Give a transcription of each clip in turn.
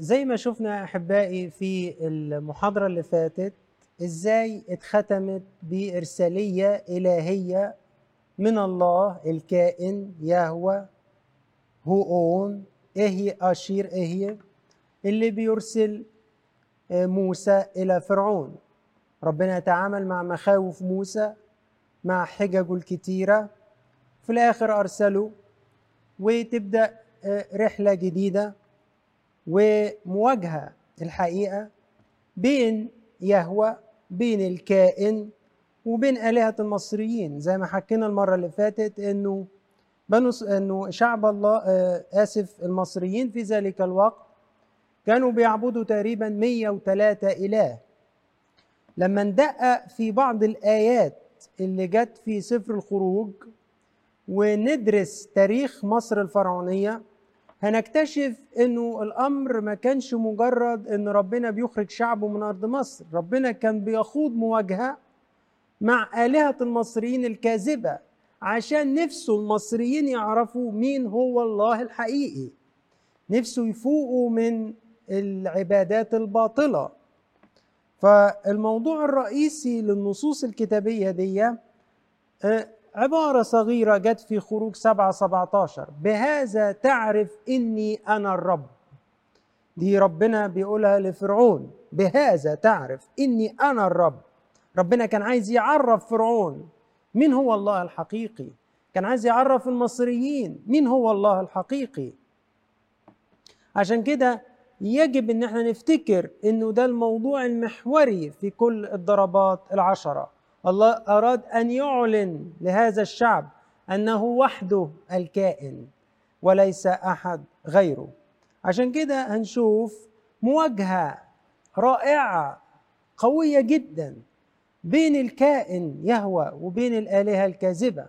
زي ما شفنا أحبائي في المحاضرة اللي فاتت إزاي اتختمت بإرسالية إلهية من الله الكائن يهوى هو اون إهي آشير إهي اللي بيرسل موسى إلى فرعون. ربنا يتعامل مع مخاوف موسى مع حججه الكتيرة. في الآخر ارسله وتبدأ رحلة جديدة. ومواجهة الحقيقة بين يهوى بين الكائن وبين آلهة المصريين. زي ما حكينا المرة اللي فاتت إنه بنو إنه شعب الله آه آسف المصريين في ذلك الوقت كانوا بيعبدوا تقريبا 103 إله. لما ندقق في بعض الآيات اللي جت في سفر الخروج وندرس تاريخ مصر الفرعونية هنكتشف إنه الأمر ما كانش مجرد إن ربنا بيخرج شعبه من أرض مصر. ربنا كان بيخوض مواجهة مع آلهة المصريين الكاذبة عشان نفسه المصريين يعرفوا مين هو الله الحقيقي. نفسه يفوقوا من العبادات الباطلة. فالموضوع الرئيسي للنصوص الكتابية دي عبارة صغيرة جت في خروج سبعة سبعة عشر بهذا تعرف إني أنا الرب. دي ربنا بيقولها لفرعون. بهذا تعرف إني أنا الرب. ربنا كان عايز يعرف فرعون. مين هو الله الحقيقي؟ كان عايز يعرف المصريين. مين هو الله الحقيقي؟ عشان كده يجب إن إحنا نفتكر إنه ده الموضوع المحوري في كل الضربات العشرة. الله أراد أن يعلن لهذا الشعب أنه وحده الكائن وليس أحد غيره. عشان كده هنشوف مواجهة رائعة قوية جدا بين الكائن يهوى وبين الآلهة الكاذبة.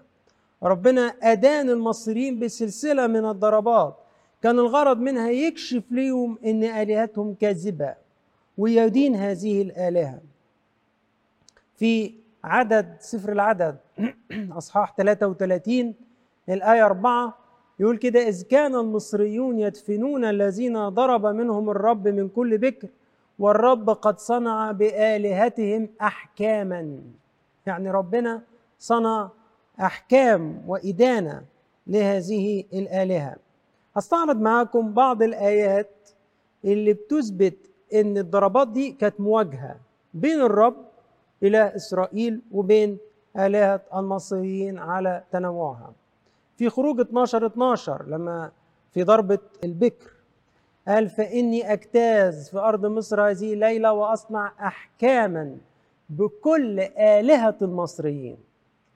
ربنا أدان المصريين بسلسلة من الضربات. كان الغرض منها يكشف لهم أن آلهتهم كاذبة ويدين هذه الآلهة. في عدد سفر العدد. أصحاح 33 الآية 4 يقول كده إذ كان المصريون يدفنون الذين ضرب منهم الرب من كل بكر والرب قد صنع بآلهتهم أحكاما. يعني ربنا صنع أحكام وإدانة لهذه الآلهة. هستعرض معاكم بعض الآيات اللي بتثبت إن الضربات دي كانت مواجهة بين الرب إلى إسرائيل وبين آلهة المصريين على تنوعها. في خروج 12 12 لما في ضربة البكر قال فإني أجتاز في أرض مصر هذه الليلة وأصنع أحكاما بكل آلهة المصريين.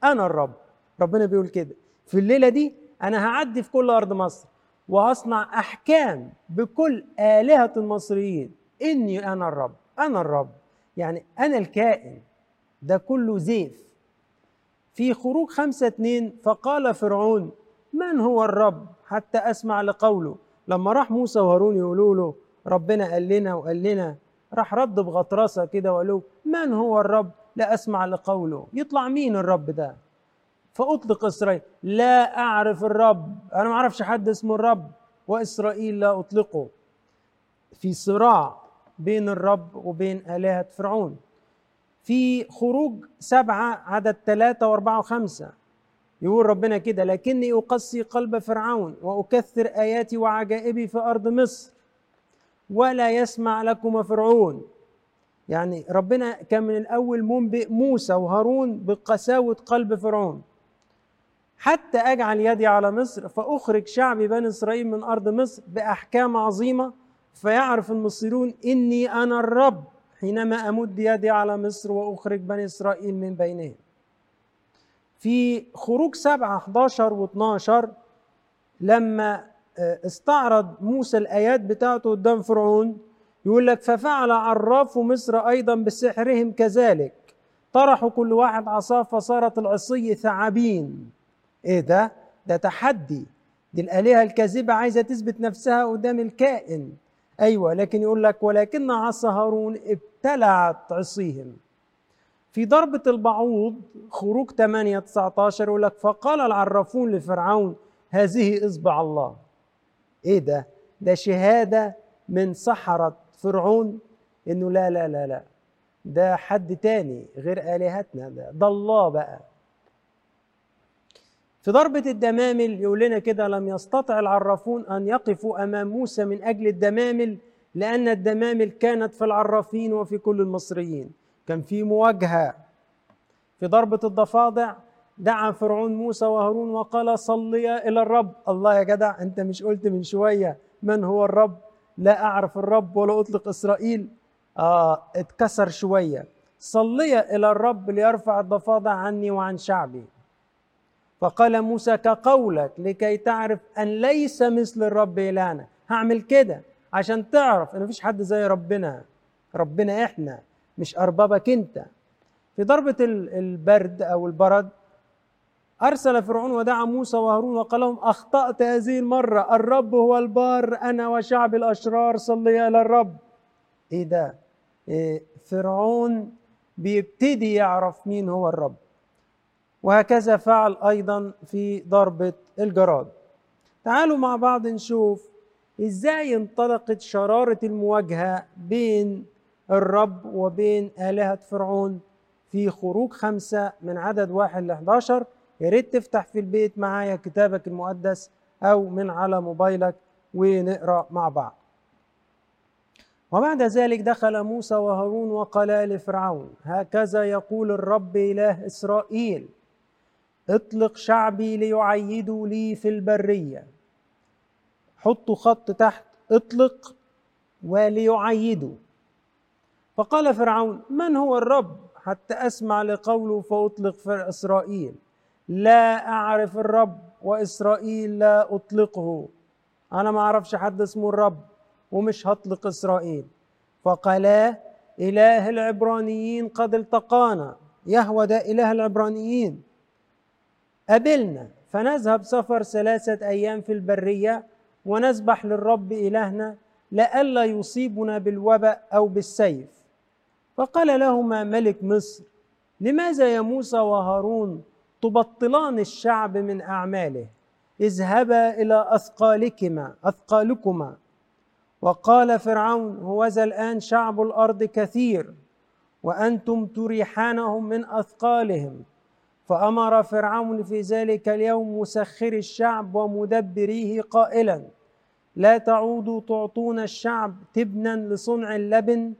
أنا الرب. ربنا بيقول كده. في الليلة دي أنا هعدي في كل أرض مصر وهصنع أحكام بكل آلهة المصريين. إني أنا الرب. أنا الرب. يعني أنا الكائن. ده كله زيف. في خروج خمسة اتنين فقال فرعون من هو الرب؟ حتى أسمع لقوله. لما راح موسى وهارون يقولوا له ربنا قال لنا وقال لنا. راح رد بغطرسة كده وقال له من هو الرب؟ لا أسمع لقوله. يطلع مين الرب ده؟ فأطلق إسرائيل. لا أعرف الرب. أنا ما أعرفش حد اسمه الرب. وإسرائيل لا أطلقه. في صراع بين الرب وبين آلهة فرعون. في خروج سبعة عدد ثلاثة وأربعة وخمسة. يقول ربنا كده لكني أقسي قلب فرعون وأكثر آياتي وعجائبي في أرض مصر ولا يسمع لكم فرعون. يعني ربنا كان من الأول منبئ موسى وهارون بقساوة قلب فرعون. حتى أجعل يدي على مصر فأخرج شعبي بني إسرائيل من أرض مصر بأحكام عظيمة فيعرف المصيرون إني أنا الرب. حينما أمد يدي على مصر وأخرج بني إسرائيل من بينهم. في خروج سبعة 11 و 12 لما استعرض موسى الآيات بتاعته قدام فرعون يقول لك ففعل عراف مصر أيضا بسحرهم كذلك. طرحوا كل واحد عصاه فصارت العصي ثعابين. إيه ده؟ ده تحدي. دي الآلهة الكاذبة عايزة تثبت نفسها قدام الكائن. أيوة لكن يقول لك ولكن عصا هارون ابتلعت عصيهم في ضربة البعوض خروج 8 19 يقول لك فقال العرافون لفرعون هذه إصبع الله. إيه ده؟ ده شهادة من سحرة فرعون إنه لا لا لا لا. ده حد تاني غير آلهتنا. ده, ده الله بقى. في ضربة الدمامل يقول لنا كده لم يستطع العرافون أن يقفوا أمام موسى من أجل الدمامل لأن الدمامل كانت في العرافين وفي كل المصريين. كان في مواجهة في ضربة الضفادع دعا فرعون موسى وهارون وقال صليا إلى الرب. الله يا جدع أنت مش قلت من شوية من هو الرب؟ لا أعرف الرب ولا أطلق إسرائيل. آه اتكسر شوية. صليا إلى الرب ليرفع الضفادع عني وعن شعبي. فقال موسى كقولك لكي تعرف أن ليس مثل الرب إلهنا. هعمل كده عشان تعرف إن مفيش حد زي ربنا. ربنا إحنا مش أربابك أنت. في ضربة البرد أو البرد أرسل فرعون ودعا موسى وهارون وقال لهم أخطأت هذه المرة. الرب هو البار أنا وشعب الأشرار صلي إلى الرب. إيه ده؟ إيه فرعون بيبتدي يعرف مين هو الرب. وهكذا فعل أيضا في ضربة الجراد. تعالوا مع بعض نشوف إزاي انطلقت شرارة المواجهة بين الرب وبين آلهة فرعون في خروج خمسة من عدد واحد ل 11 يا ريت تفتح في البيت معايا كتابك المقدس أو من على موبايلك ونقرأ مع بعض. وبعد ذلك دخل موسى وهارون وقالا لفرعون هكذا يقول الرب إله إسرائيل اطلق شعبي ليعيدوا لي في البرية. حطوا خط تحت اطلق وليعيدوا. فقال فرعون من هو الرب حتى أسمع لقوله فأطلق في إسرائيل؟ لا أعرف الرب وإسرائيل لا أطلقه. أنا ما أعرفش حد اسمه الرب ومش هطلق إسرائيل. فقالا إله العبرانيين قد التقانا. يهوى ده إله العبرانيين. قبلنا فنذهب سفر ثلاثة أيام في البرية ونسبح للرب إلهنا لئلا يصيبنا بالوباء أو بالسيف. فقال لهما ملك مصر لماذا يا موسى وهارون تبطلان الشعب من أعماله؟ اذهبا إلى أثقالكما أثقالكما. وقال فرعون هوذا الآن شعب الأرض كثير وأنتم تريحانهم من أثقالهم. فأمر فرعون في ذلك اليوم مسخر الشعب ومدبريه قائلا لا تعودوا تعطون الشعب تبنا لصنع اللبن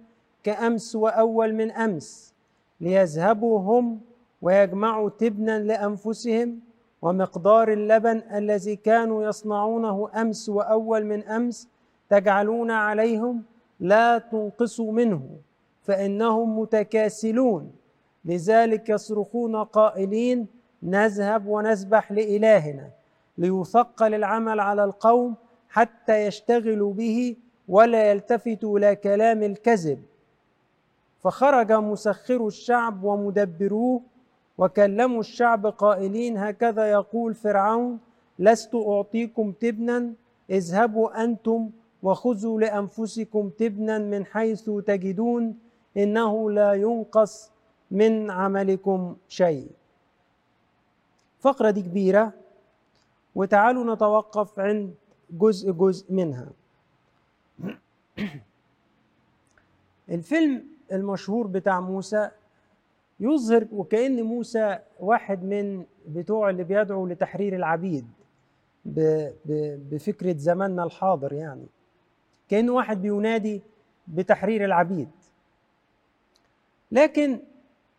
كأمس وأول من أمس ليذهبوا هم ويجمعوا تبنا لأنفسهم ومقدار اللبن الذي كانوا يصنعونه أمس وأول من أمس تجعلون عليهم لا تنقصوا منه فإنهم متكاسلون. لذلك يصرخون قائلين نذهب ونسبح لإلهنا ليثقل العمل على القوم حتى يشتغلوا به ولا يلتفتوا إلى كلام الكذب. فخرج مسخر الشعب ومدبروه وكلموا الشعب قائلين هكذا يقول فرعون لست أعطيكم تبنا اذهبوا أنتم وخذوا لأنفسكم تبنا من حيث تجدون إنه لا ينقص من عملكم شيء. فقرة دي كبيرة وتعالوا نتوقف عند جزء جزء منها. الفيلم المشهور بتاع موسى يظهر وكأن موسى واحد من بتوع اللي بيدعوا لتحرير العبيد بفكرة زماننا الحاضر يعني. كأنه واحد بينادي بتحرير العبيد. لكن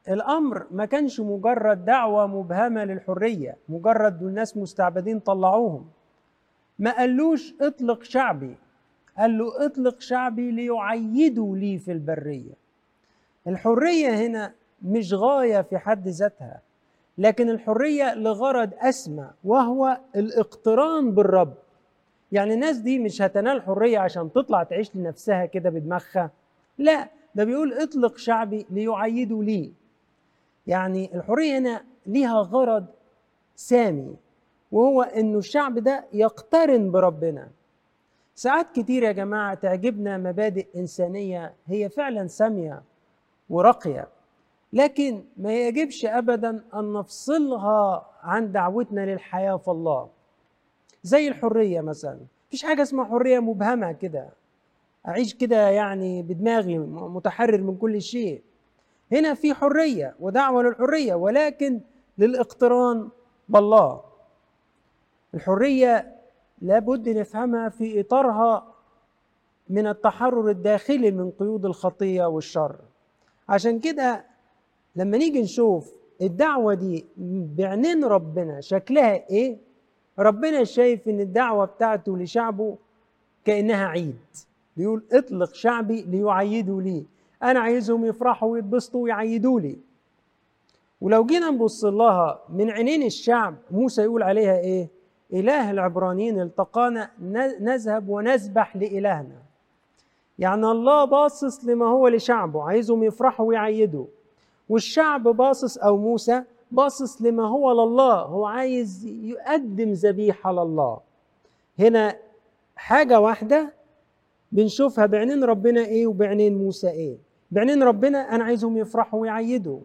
الأمر ما كانش مجرد دعوة مبهمة للحرية مجرد دول ناس مستعبدين طلعوهم. ما قالوش اطلق شعبي قال له اطلق شعبي ليعيدوا لي في البرية. الحرية هنا مش غاية في حد ذاتها لكن الحرية لغرض أسمى وهو الاقتران بالرب. يعني الناس دي مش هتنال حرية عشان تطلع تعيش لنفسها كده بدماغها؟ لا ده بيقول اطلق شعبي ليعيدوا لي. يعني الحرية هنا ليها غرض سامي وهو انه الشعب ده يقترن بربنا. ساعات كتير يا جماعة تعجبنا مبادئ إنسانية هي فعلا سامية وراقية لكن ما يجبش ابدا أن نفصلها عن دعوتنا للحياة في الله. زي الحرية مثلا مفيش حاجة اسمها حرية مبهمة كده. أعيش كده يعني بدماغي متحرر من كل شيء. هنا في حرية ودعوة للحرية ولكن للاقتران بالله. الحرية لابد نفهمها في إطارها من التحرر الداخلي من قيود الخطية والشر. عشان كده لما نيجي نشوف الدعوة دي بعينين ربنا شكلها إيه؟ ربنا شايف إن الدعوة بتاعته لشعبه كأنها عيد. بيقول اطلق شعبي ليعيدوا لي. أنا عايزهم يفرحوا ويتبسطوا ويعيدوا لي. ولو جينا نبص لها من عينين الشعب موسى يقول عليها إيه؟ إله العبرانيين التقانا نذهب ونسبح لإلهنا. يعني الله باصص لما هو لشعبه عايزهم يفرحوا ويعيدوا. والشعب باصص أو موسى باصص لما هو لله هو عايز يقدم ذبيحة لله. هنا حاجة واحدة بنشوفها بعينين ربنا إيه وبعينين موسى إيه؟ بعينين ربنا أنا عايزهم يفرحوا ويعيدوا.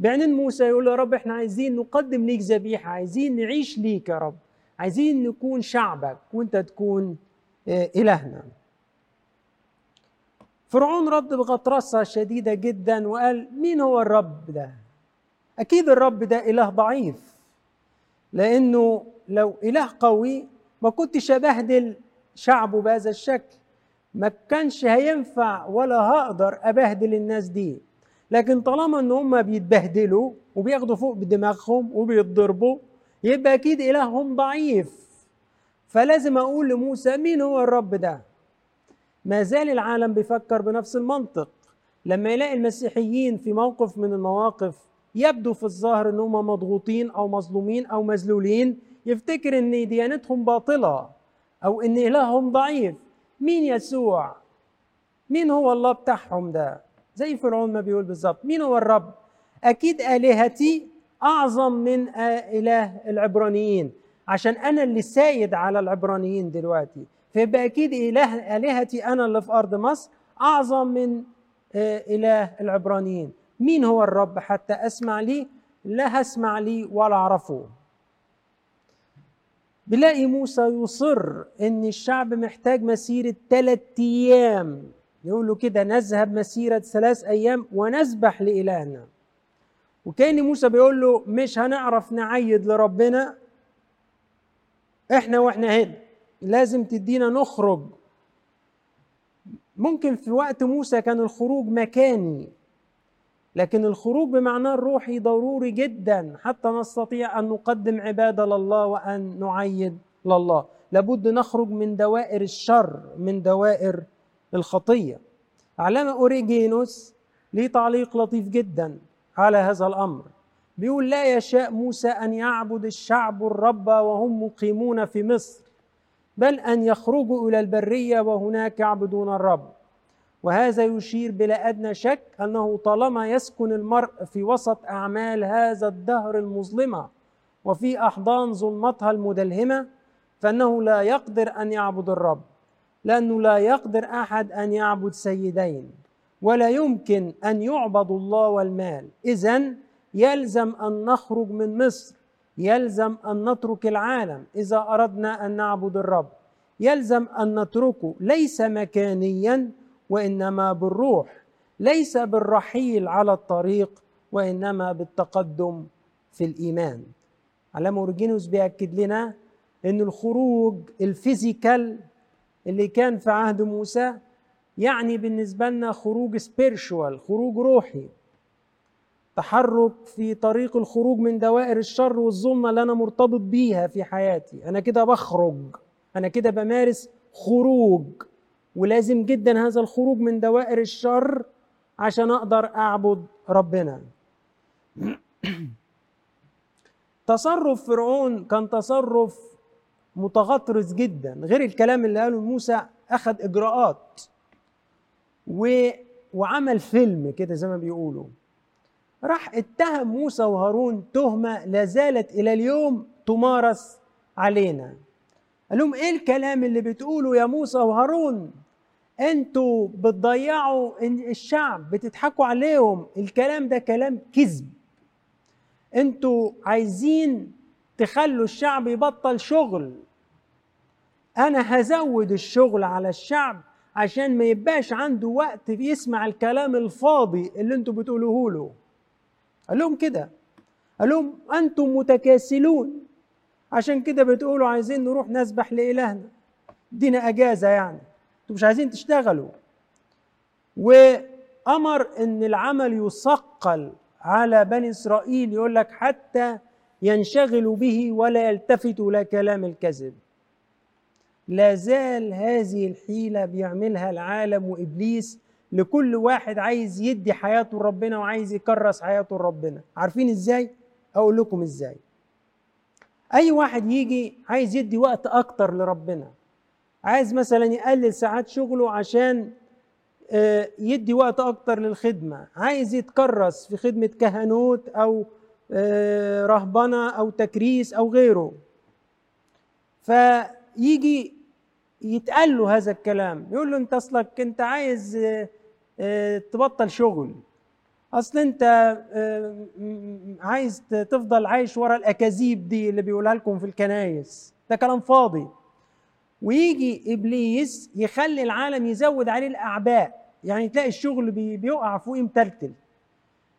بعينين موسى يقول يا رب إحنا عايزين نقدم ليك ذبيحة عايزين نعيش ليك يا رب عايزين نكون شعبك وأنت تكون إلهنا. فرعون رد بغطرسة شديدة جدا وقال مين هو الرب ده؟ أكيد الرب ده إله ضعيف لأنه لو إله قوي ما كنتش أبهدل شعبه بهذا الشكل. ما كانش هينفع ولا هقدر أبهدل الناس دي. لكن طالما إن هم بيتبهدلوا وبياخدوا فوق بدماغهم وبيتضربوا يبقى أكيد إلههم ضعيف. فلازم أقول لموسى مين هو الرب ده؟ ما زال العالم بيفكر بنفس المنطق. لما يلاقي المسيحيين في موقف من المواقف يبدو في الظاهر إن هم مضغوطين أو مظلومين أو مذلولين يفتكر إن ديانتهم باطلة أو إن إلههم ضعيف. مين يسوع؟ مين هو الله بتاعهم ده؟ زي فرعون ما بيقول بالظبط مين هو الرب؟ أكيد آلهتي أعظم من إله العبرانيين عشان أنا اللي سايد على العبرانيين دلوقتي. فيبقى أكيد اله آلهتي أنا اللي في أرض مصر أعظم من إله العبرانيين. مين هو الرب؟ حتى أسمع ليه لا هسمع ليه ولا أعرفه. بلاقي موسى يصر إن الشعب محتاج مسيرة ثلاث أيام. يقول له كده نذهب مسيرة ثلاث أيام ونسبح لإلهنا. وكأن موسى بيقول له مش هنعرف نعيد لربنا. إحنا وإحنا هنا لازم تدينا نخرج. ممكن في وقت موسى كان الخروج مكاني. لكن الخروج بمعناه الروحي ضروري جدا حتى نستطيع أن نقدم عبادة لله وأن نعيد لله. لابد نخرج من دوائر الشر من دوائر الخطية. علامه أوريجينوس ليه تعليق لطيف جدا على هذا الأمر. بيقول لا يشاء موسى أن يعبد الشعب الرب وهم مقيمون في مصر بل أن يخرجوا إلى البرية وهناك يعبدون الرب. وهذا يشير بلا أدنى شك أنه طالما يسكن المرء في وسط أعمال هذا الدهر المظلمة وفي أحضان ظلمتها المدلهمة فإنه لا يقدر أن يعبد الرب لأنه لا يقدر أحد أن يعبد سيدين ولا يمكن أن يعبد الله والمال. اذا يلزم أن نخرج من مصر يلزم أن نترك العالم إذا أردنا أن نعبد الرب. يلزم أن نتركه ليس مكانيا وإنما بالروح ليس بالرحيل على الطريق وإنما بالتقدم في الإيمان. علامة اورجينوس بيأكد لنا إن الخروج ال physical اللي كان في عهد موسى يعني بالنسبة لنا خروج spiritual خروج روحي. تحرك في طريق الخروج من دوائر الشر والظلمة اللي أنا مرتبط بيها في حياتي. أنا كده بخرج أنا كده بمارس خروج. ولازم جدا هذا الخروج من دوائر الشر عشان أقدر أعبد ربنا. تصرف فرعون كان تصرف متغطرس جدا. غير الكلام اللي قاله موسى أخذ إجراءات و... وعمل فيلم كده زي ما بيقولوا. راح اتهم موسى وهارون تهمة لا زالت إلى اليوم تمارس علينا. قال لهم إيه الكلام اللي بتقوله يا موسى وهارون؟ أنتوا بتضيعوا الشعب بتضحكوا عليهم. الكلام ده كلام كذب. أنتوا عايزين تخلوا الشعب يبطل شغل. أنا هزود الشغل على الشعب عشان ما يبقاش عنده وقت يسمع الكلام الفاضي اللي أنتوا بتقولوه له. قال لهم كده. قال لهم أنتم متكاسلون. عشان كده بتقولوا عايزين نروح نسبح لإلهنا. ادينا أجازة يعني. أنتوا مش عايزين تشتغلوا. وأمر إن العمل يثقل على بني إسرائيل يقول لك حتى ينشغلوا به ولا يلتفتوا إلى كلام الكذب. لا زال هذه الحيلة بيعملها العالم وإبليس لكل واحد عايز يدي حياته لربنا وعايز يكرس حياته لربنا. عارفين إزاي؟ أقول لكم إزاي. أي واحد يجي عايز يدي وقت أكتر لربنا. عايز مثلا يقلل ساعات شغله عشان آه، يدي وقت أكتر للخدمة. عايز يتكرس في خدمة كهنوت أو آه، رهبنة أو تكريس أو غيره. فيجي يتقال له هذا الكلام. يقول له أنت أصلك أنت عايز آه، تبطل شغل. أصل أنت عايز تفضل عايش ورا الأكاذيب دي اللي بيقولها لكم في الكنايس. ده كلام فاضي. ويجي إبليس يخلي العالم يزود عليه الأعباء. يعني تلاقي الشغل بي- بيقع فوقيه متلتل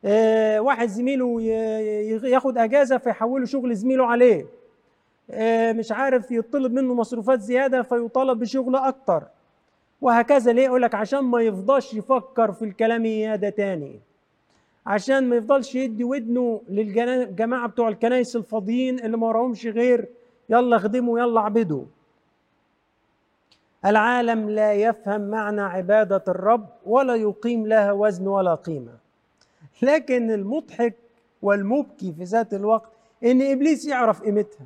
آه، واحد زميله ياخد أجازة فيحوله شغل زميله عليه. آه، مش عارف يطلب منه مصروفات زيادة فيطالب بشغل أكتر. وهكذا ليه؟ يقول لك عشان ما يفضلش يفكر في الكلام ده تاني. عشان ما يفضلش يدي ودنه للجماعه بتوع الكنايس الفاضيين اللي ما وراهمش غير يلا خدموا يلا اعبدوا العالم لا يفهم معنى عبادة الرب ولا يقيم لها وزن ولا قيمة. لكن المضحك والمبكي في ذات الوقت إن إبليس يعرف قيمتها.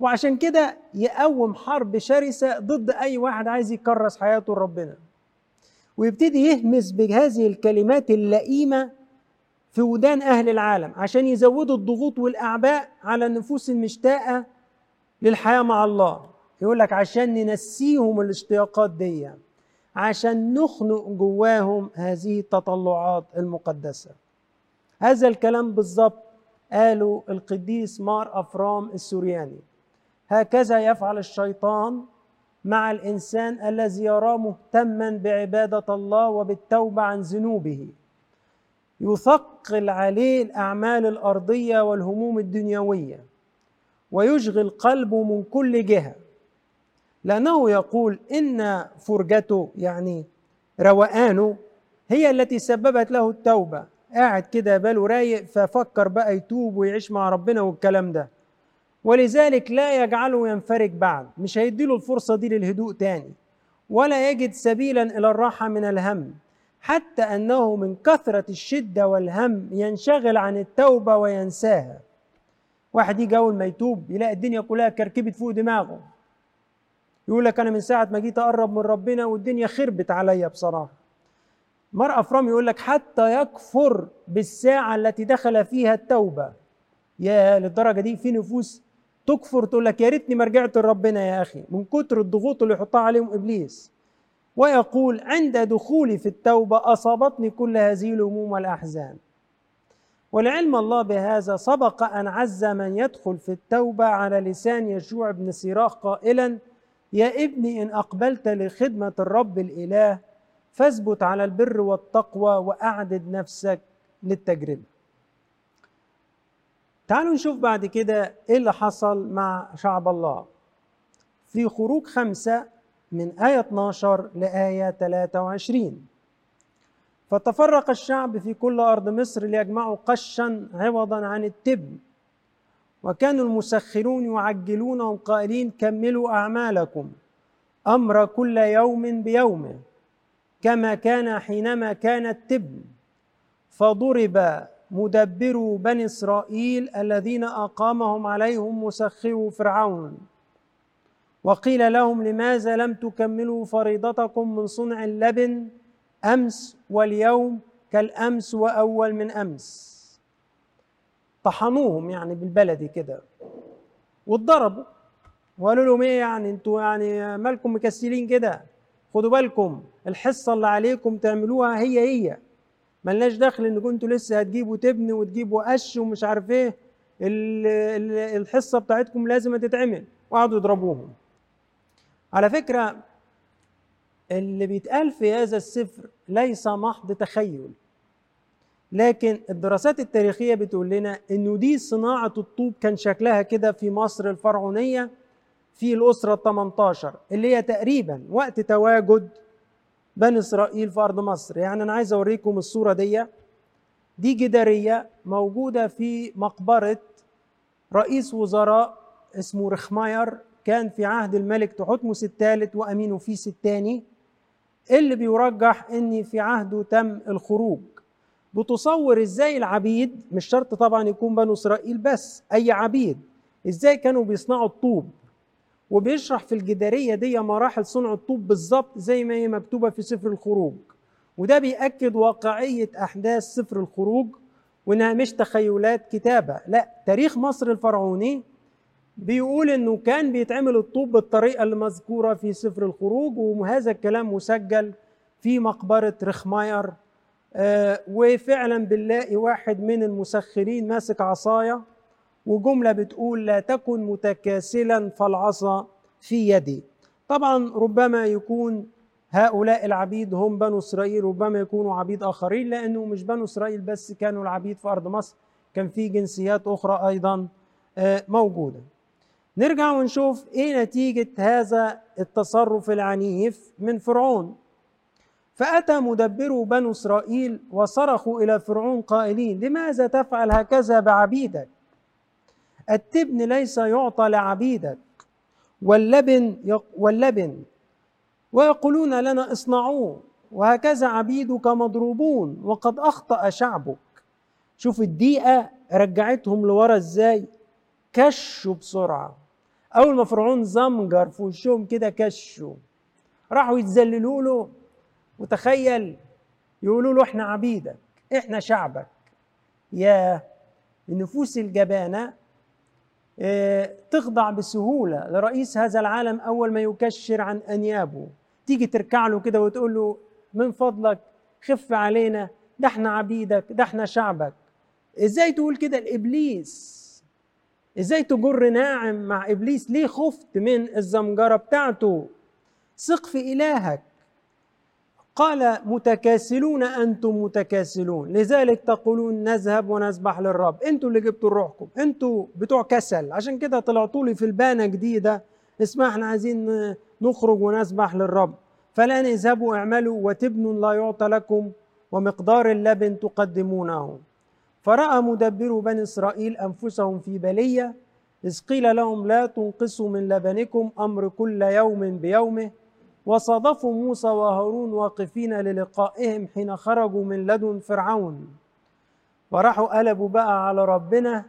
وعشان كده يقوم حرب شرسة ضد أي واحد عايز يكرس حياته لربنا. ويبتدي يهمس بهذه الكلمات اللئيمة في ودان أهل العالم عشان يزودوا الضغوط والأعباء على النفوس المشتاقة للحياة مع الله. يقول لك عشان ننسيهم الاشتياقات دي عشان نخنق جواهم هذه التطلعات المقدسة. هذا الكلام بالضبط قاله القديس مار أفرام السورياني. هكذا يفعل الشيطان مع الإنسان الذي يراه مهتما بعبادة الله وبالتوبة عن ذنوبه. يثقل عليه الأعمال الأرضية والهموم الدنيوية ويشغل قلبه من كل جهة. لأنه يقول إن فرجته يعني روقانه هي التي سببت له التوبة. قاعد كده باله رايق ففكر بقى يتوب ويعيش مع ربنا والكلام ده. ولذلك لا يجعله ينفرج بعد مش هيديله الفرصة دي للهدوء تاني ولا يجد سبيلا إلى الراحة من الهم. حتى أنه من كثرة الشدة والهم ينشغل عن التوبة وينساها. واحد يجي أول ما يتوب يلاقي الدنيا كلها كركبت فوق دماغه. يقول لك أنا من ساعة ما جيت أقرب من ربنا والدنيا خربت عليا بصراحة. مر أفرام يقول لك حتى يكفر بالساعة التي دخل فيها التوبة. يا للدرجة دي في نفوس تكفر تقول لك يا ريتني ما رجعت لربنا يا أخي. من كتر الضغوط اللي يحطها عليهم إبليس. ويقول عند دخولي في التوبة أصابتني كل هذه الهموم والأحزان. ولعلم الله بهذا سبق أن عز من يدخل في التوبة على لسان يشوع بن سيراخ قائلا يا ابني إن أقبلت لخدمة الرب الإله فاثبت على البر والتقوى وأعدد نفسك للتجربة. تعالوا نشوف بعد كده إيه اللي حصل مع شعب الله. في خروج خمسة من آية 12 لآية 23 فتفرق الشعب في كل أرض مصر ليجمعوا قشا عوضا عن التبن. وكانوا المسخرون يعجلونهم قائلين كملوا أعمالكم أمر كل يوم بيومه كما كان حينما كان التبن فضرب مدبرو بني إسرائيل الذين أقامهم عليهم مسخرو فرعون وقيل لهم لماذا لم تكملوا فريضتكم من صنع اللبن أمس واليوم كالأمس وأول من أمس طحنوهم يعني بالبلدي كده. واتضربوا. وقالوا لهم إيه يعني؟ أنتوا يعني مالكم مكسلين كده؟ خدوا بالكم الحصة اللي عليكم تعملوها هي هي. ملناش دخل انكم أنتوا لسه هتجيبوا تبن وتجيبوا قش ومش عارف إيه. الحصة بتاعتكم لازم تتعمل. وقعدوا يضربوهم. على فكرة اللي بيتقال في هذا السفر ليس محض تخيل. لكن الدراسات التاريخية بتقول لنا إنه دي صناعة الطوب كان شكلها كده في مصر الفرعونية في الأسرة ال 18 اللي هي تقريبا وقت تواجد بني إسرائيل في أرض مصر. يعني أنا عايز أوريكم الصورة دي. دي جدارية موجودة في مقبرة رئيس وزراء اسمه رخماير كان في عهد الملك تحتمس الثالث وأمينوفيس الثاني اللي بيرجح إن في عهده تم الخروج. بتصور إزاي العبيد مش شرط طبعا يكون بنو إسرائيل بس أي عبيد. إزاي كانوا بيصنعوا الطوب؟ وبيشرح في الجدارية دي مراحل صنع الطوب بالظبط زي ما هي مكتوبة في سفر الخروج. وده بيأكد واقعية أحداث سفر الخروج وإنها مش تخيلات كتابة. لا تاريخ مصر الفرعوني بيقول إنه كان بيتعمل الطوب بالطريقة اللي مذكوره في سفر الخروج وهذا الكلام مسجل في مقبرة رخماير وفعلا بنلاقي واحد من المسخرين ماسك عصاية وجملة بتقول لا تكن متكاسلا فالعصا في يدي. طبعا ربما يكون هؤلاء العبيد هم بنو إسرائيل ربما يكونوا عبيد آخرين لأنه مش بنو إسرائيل بس كانوا العبيد في أرض مصر كان في جنسيات أخرى أيضا آه موجودة. نرجع ونشوف إيه نتيجة هذا التصرف العنيف من فرعون. فأتى مدبر بنو إسرائيل وصرخوا إلى فرعون قائلين لماذا تفعل هكذا بعبيدك؟ التبن ليس يعطى لعبيدك واللبن واللبن ويقولون لنا اصنعوه وهكذا عبيدك مضروبون وقد أخطأ شعبك. شوف الدقيقة رجعتهم لورا إزاي؟ كشوا بسرعة. أول ما فرعون زمجر في وشهم كده كشوا. راحوا يتذللوا له. وتخيل يقولوا له إحنا عبيدك إحنا شعبك. يا النفوس الجبانة آه تخضع بسهولة. لرئيس هذا العالم أول ما يكشر عن أنيابه. تيجي تركع له كده وتقول له من فضلك خف علينا ده إحنا عبيدك ده إحنا شعبك. إزاي تقول كده لإبليس؟ إزاي تجر ناعم مع إبليس؟ ليه خفت من الزمجرة بتاعته؟ ثق في إلهك. قال متكاسلون أنتم متكاسلون. لذلك تقولون نذهب ونسبح للرب. أنتوا اللي جبتوا روحكم. أنتوا بتوع كسل. عشان كده طلعتوا لي في البانة جديدة. اسمها إحنا عايزين نخرج ونسبح للرب. فلا اذهبوا اعملوا وتبن لا يعطى لكم ومقدار اللبن تقدمونه. فرأى مدبر بني إسرائيل أنفسهم في بلية إذ قيل لهم لا تنقصوا من لبنكم أمر كل يوم بيومه. وصادفوا موسى وهارون واقفين للقائهم حين خرجوا من لدن فرعون. وراحوا قلبوا بقى على ربنا.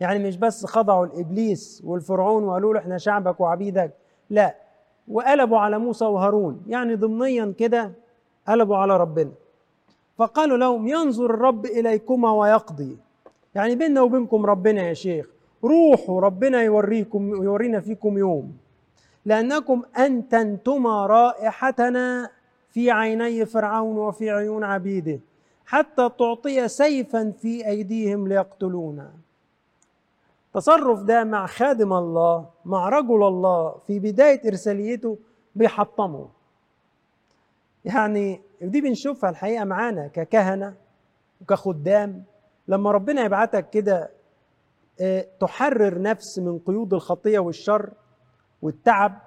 يعني مش بس خضعوا لابليس والفرعون وقالوا له إحنا شعبك وعبيدك. لا وقلبوا على موسى وهارون. يعني ضمنيا كده قلبوا على ربنا. فقالوا لهم ينظر الرب إليكما ويقضي. يعني بيننا وبينكم ربنا يا شيخ. روحوا ربنا يوريكم يورينا فيكم يوم. لأنكم أنتنتما رائحتنا في عيني فرعون وفي عيون عبيده حتى تعطي سيفا في أيديهم ليقتلونا. تصرف ده مع خادم الله مع رجل الله في بداية إرساليته بيحطمه. يعني ودي بنشوفها الحقيقة معانا ككهنة وكخدام. لما ربنا يبعتك كده تحرر نفس من قيود الخطية والشر والتعب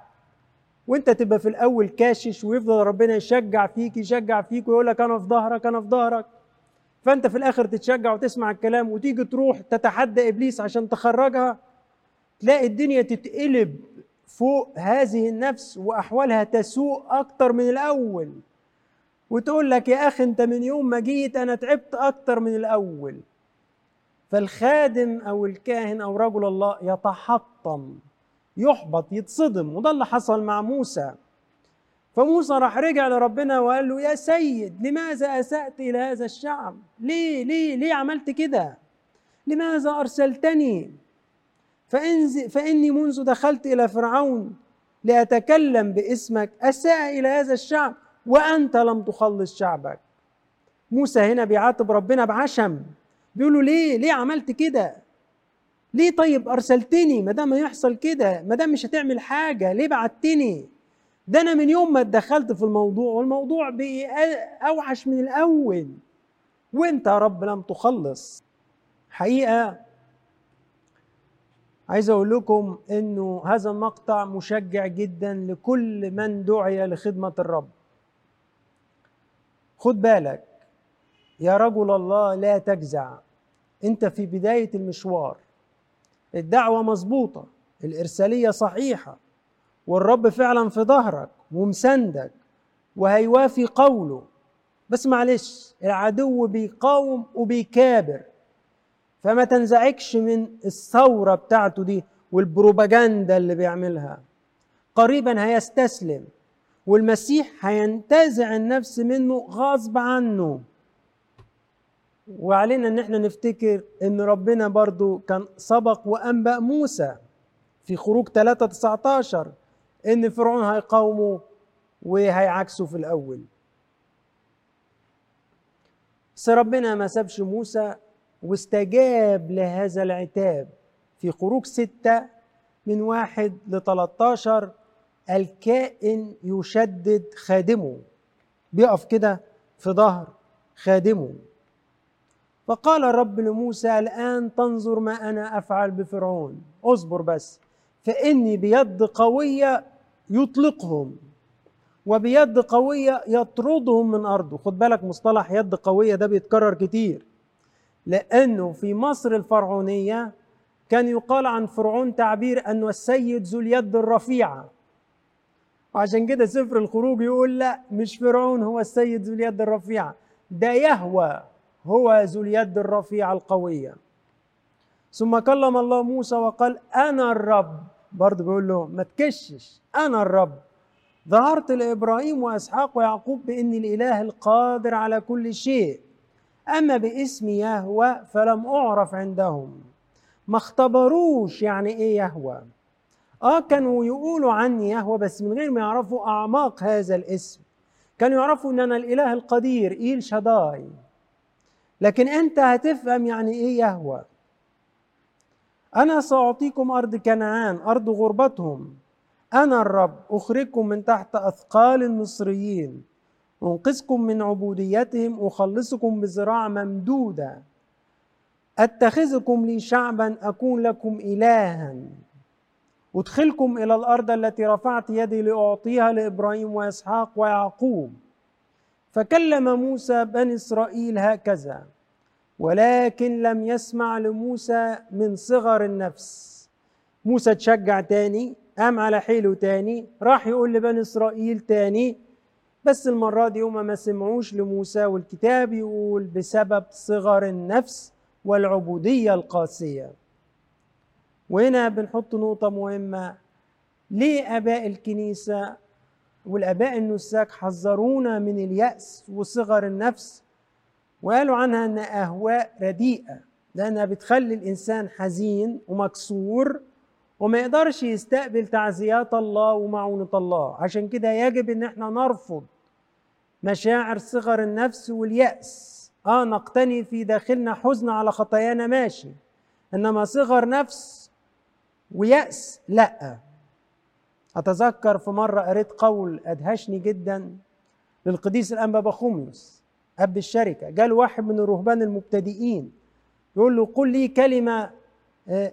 وانت تبقى في الأول كاشش ويفضل ربنا يشجع فيك يشجع فيك ويقول لك أنا في ظهرك أنا في ظهرك. فأنت في الآخر تتشجع وتسمع الكلام وتيجي تروح تتحدى إبليس عشان تخرجها تلاقي الدنيا تتقلب فوق هذه النفس وأحوالها تسوء أكتر من الأول. وتقول لك يا أخي أنت من يوم ما جيت أنا تعبت أكتر من الأول. فالخادم أو الكاهن أو رجل الله يتحطم. يحبط يتصدم وده اللي حصل مع موسى. فموسى راح رجع لربنا وقال له يا سيد لماذا أسأت إلى هذا الشعب؟ ليه ليه ليه عملت كده؟ لماذا أرسلتني؟ فإن فإني منذ دخلت إلى فرعون لأتكلم باسمك أساء إلى هذا الشعب وأنت لم تخلص شعبك. موسى هنا بيعاتب ربنا بعشم بيقول له ليه ليه عملت كده؟ ليه طيب أرسلتني؟ ما دام يحصل كده ما دام مش هتعمل حاجة ليه بعتني؟ ده أنا من يوم ما اتدخلت في الموضوع والموضوع بقي أوحش من الأول. وأنت يا رب لم تخلص. حقيقة عايز أقول لكم إنه هذا المقطع مشجع جدا لكل من دعي لخدمة الرب. خد بالك يا رجل الله لا تجزع. أنت في بداية المشوار. الدعوة مظبوطة الإرسالية صحيحة والرب فعلا في ظهرك ومساندك وهيوافي قوله. بس معلش العدو بيقاوم وبيكابر. فما تنزعجش من الثورة بتاعته دي والبروباجندا اللي بيعملها. قريبا هيستسلم والمسيح هينتزع النفس منه غصب عنه. وعلينا إن إحنا نفتكر إن ربنا برضو كان سبق وأنبأ موسى في خروج 3 19 إن فرعون هيقاومه وهيعكسه في الأول. بس ربنا ما سابش موسى واستجاب لهذا العتاب في خروج ستة من واحد ل 13 الكائن يشدد خادمه بيقف كده في ظهر خادمه. فقال الرب لموسى الآن تنظر ما أنا أفعل بفرعون اصبر بس فإني بيد قوية يطلقهم وبيد قوية يطردهم من أرضه. خد بالك مصطلح يد قوية ده بيتكرر كتير لأنه في مصر الفرعونية كان يقال عن فرعون تعبير أنه السيد ذو اليد الرفيعة. وعشان كده سفر الخروج يقول لا مش فرعون هو السيد ذو اليد الرفيعة. ده يهوى. هو ذو اليد الرفيعة القوية ثم كلم الله موسى وقال أنا الرب. برضه بيقول له ما تكشش أنا الرب. ظهرت لإبراهيم وإسحاق ويعقوب بإني الإله القادر على كل شيء. أما باسم يهوى فلم أعرف عندهم. ما اختبروش يعني إيه يهوى؟ آه كانوا يقولوا عني يهوى بس من غير ما يعرفوا أعماق هذا الاسم. كانوا يعرفوا إن أنا الإله القدير إيل شداي لكن أنت هتفهم يعني إيه يهوى. أنا سأعطيكم أرض كنعان أرض غربتهم. أنا الرب أخرجكم من تحت أثقال المصريين. أنقذكم من عبوديتهم أخلصكم بذراع ممدودة. أتخذكم لي شعبا أكون لكم إلها. أدخلكم إلى الأرض التي رفعت يدي لأعطيها لإبراهيم وإسحاق ويعقوب. فكلم موسى بني إسرائيل هكذا ولكن لم يسمع لموسى من صغر النفس. موسى تشجع تاني قام على حيله تاني راح يقول لبني إسرائيل تاني. بس المرة دي هما ما سمعوش لموسى والكتاب يقول بسبب صغر النفس والعبودية القاسية. وهنا بنحط نقطة مهمة. ليه آباء الكنيسة والآباء النساك حذرونا من اليأس وصغر النفس. وقالوا عنها أنها أهواء رديئة لأنها بتخلي الإنسان حزين ومكسور وما يقدرش يستقبل تعزيات الله ومعونة الله. عشان كده يجب إن إحنا نرفض مشاعر صغر النفس واليأس. آه نقتني في داخلنا حزن على خطايانا ماشي إنما صغر نفس ويأس لا. أتذكر في مرة قريت قول أدهشني جدا للقديس الانبا بخوميوس أب الشركة. جال واحد من الرهبان المبتدئين يقول له قل لي كلمة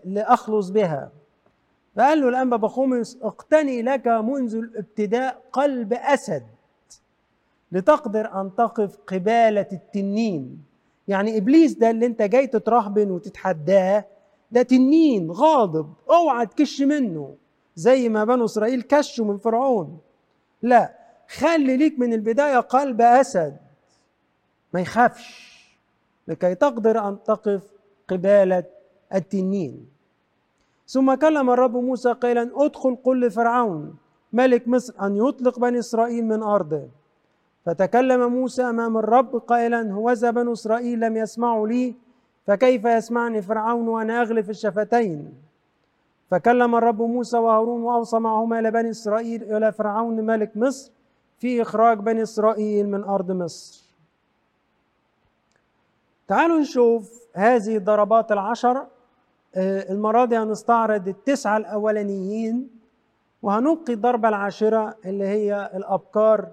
لأخلص بها. فقال له الأنبا بخوميوس اقتني لك منذ الابتداء قلب أسد لتقدر أن تقف قبالة التنين. يعني إبليس ده اللي أنت جاي تترهبن وتتحداه ده تنين غاضب أوعى تكش منه. زي ما بنو إسرائيل كشوا من فرعون. لا خلي ليك من البداية قلب أسد. ما يخافش لكي تقدر أن تقف قبالة التنين. ثم كلم الرب موسى قائلا أدخل قل لفرعون ملك مصر أن يطلق بني إسرائيل من ارضه فتكلم موسى أمام الرب قائلا هوذا بنو إسرائيل لم يسمعوا لي فكيف يسمعني فرعون وأنا اغلف الشفتين؟ فكلم الرب موسى وهارون وأوصى معهما إلى بني إسرائيل إلى فرعون ملك مصر في إخراج بني إسرائيل من أرض مصر. تعالوا نشوف هذه الضربات العشر المرة دي هنستعرض التسعة الأولانيين وهنبقي الضربة العاشرة اللي هي الأبكار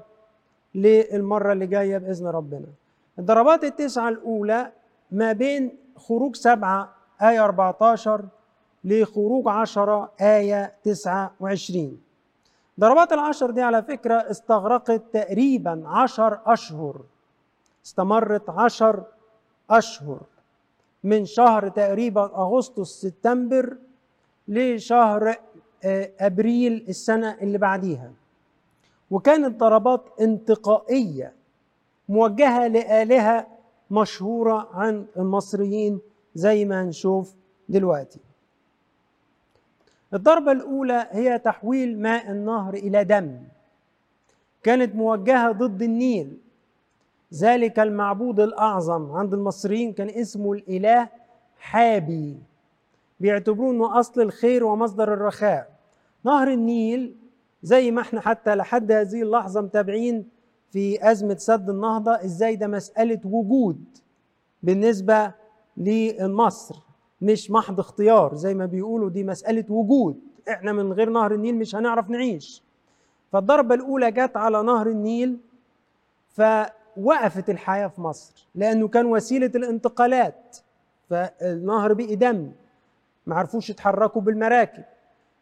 للمرة اللي جاية بإذن ربنا. الضربات التسعة الأولى ما بين خروج سبعة آية 14 لخروج عشرة آية 29 ضربات العشر دي على فكرة استغرقت تقريبا عشر أشهر. استمرت عشر أشهر. من شهر تقريبا أغسطس سبتمبر لشهر أبريل السنة اللي بعديها. وكانت ضربات انتقائية موجهة لآلهة مشهورة عند المصريين زي ما هنشوف دلوقتي. الضربة الأولى هي تحويل ماء النهر إلى دم. كانت موجهة ضد النيل. ذلك المعبود الأعظم عند المصريين كان اسمه الإله حابي. بيعتبروه إنه أصل الخير ومصدر الرخاء. نهر النيل زي ما إحنا حتى لحد هذه اللحظة متابعين في أزمة سد النهضة إزاي ده مسألة وجود بالنسبة لمصر. مش محض اختيار زي ما بيقولوا دي مسألة وجود. إحنا من غير نهر النيل مش هنعرف نعيش. فالضربة الأولى جت على نهر النيل فوقفت الحياة في مصر لأنه كان وسيلة الانتقالات. فالنهر بقي دم ما عرفوش يتحركوا بالمراكب.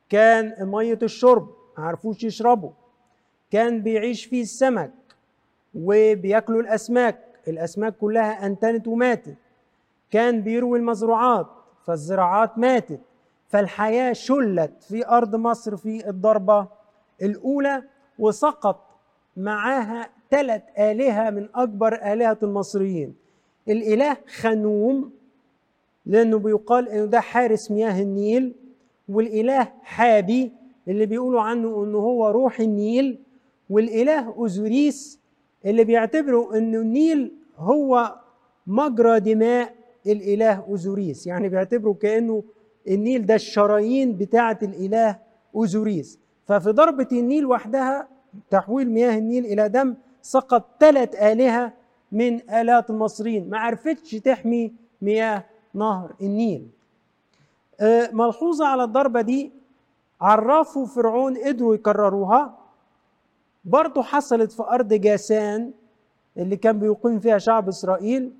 كان مية الشرب ما عرفوش يشربوا. كان بيعيش فيه السمك وبياكلوا الأسماك. الأسماك كلها أنتنت وماتت. كان بيروي المزروعات. فالزراعات ماتت. فالحياة شلت في أرض مصر في الضربة الأولى وسقط معاها ثلاث آلهة من أكبر آلهة المصريين. الإله خنوم لأنه بيقال إنه ده حارس مياه النيل والإله حابي اللي بيقولوا عنه إنه هو روح النيل والإله أوزوريس اللي بيعتبروا إنه النيل هو مجرى دماء الإله أوزوريس. يعني بيعتبروا كأنه النيل ده الشرايين بتاعة الإله أوزوريس. ففي ضربة النيل وحدها تحويل مياه النيل إلى دم سقط ثلاث آلهة من آلات المصريين. ما عرفتش تحمي مياه نهر النيل. ملحوظة على الضربة دي عرفوا فرعون قدروا يكرروها. برضه حصلت في أرض جاسان اللي كان بيقيم فيها شعب إسرائيل.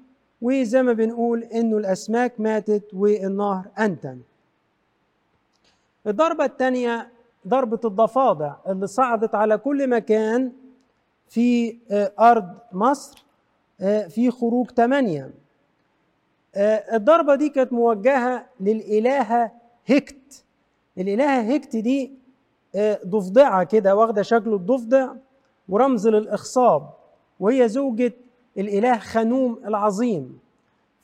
وزي ما بنقول إنه الأسماك ماتت والنهر أنتن. الضربة الثانية ضربة الضفادع اللي صعدت على كل مكان في أرض مصر في خروج ثمانية الضربة دي كانت موجهة للإلهة هكت الإلهة هكت دي ضفدعة كده واخدة شكل الضفدع ورمز للإخصاب وهي زوجة الإله خنوم العظيم.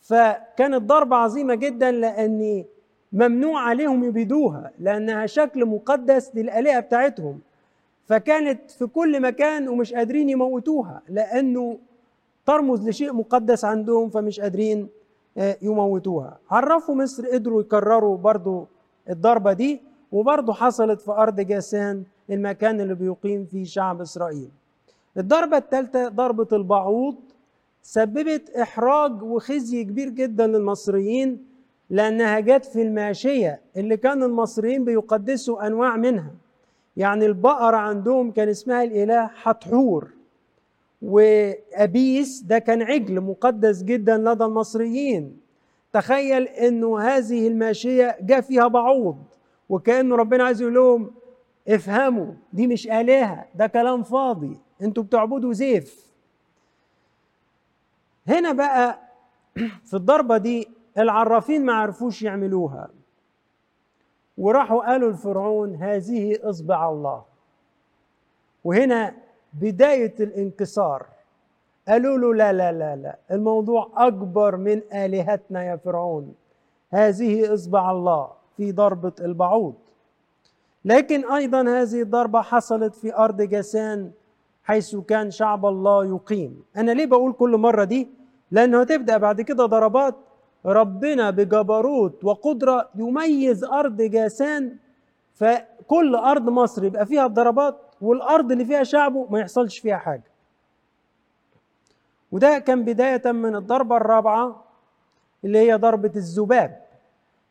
فكانت ضربة عظيمة جدا لأن ممنوع عليهم يبيدوها لأنها شكل مقدس للآلهة بتاعتهم. فكانت في كل مكان ومش قادرين يموتوها لأنه ترمز لشيء مقدس عندهم فمش قادرين يموتوها. عرفوا مصر قدروا يكرروا برضو الضربة دي وبرضو حصلت في أرض جاسان المكان اللي بيقيم فيه شعب إسرائيل. الضربة الثالثة ضربة البعوض. سببت إحراج وخزي كبير جدا للمصريين لأنها جت في الماشية اللي كان المصريين بيقدسوا أنواع منها. يعني البقرة عندهم كان اسمها الإله حتحور وأبيس ده كان عجل مقدس جدا لدى المصريين. تخيل إنه هذه الماشية جاء فيها بعوض وكأنه ربنا عايز يقول لهم افهموا دي مش آلهة ده كلام فاضي أنتوا بتعبدوا زيف. هنا بقى في الضربة دي العرافين ما عرفوش يعملوها. وراحوا قالوا لفرعون هذه إصبع الله. وهنا بداية الانكسار. قالوا له لا لا لا لا الموضوع أكبر من آلهتنا يا فرعون. هذه إصبع الله في ضربة البعوض. لكن أيضا هذه الضربة حصلت في أرض جسان حيث كان شعب الله يقيم. أنا ليه بقول كل مرة دي؟ لأنه هتبدأ بعد كده ضربات ربنا بجبروت وقدرة يميز أرض جاسان فكل أرض مصر يبقى فيها الضربات والأرض اللي فيها شعبه ما يحصلش فيها حاجة. وده كان بداية من الضربة الرابعة اللي هي ضربة الذباب.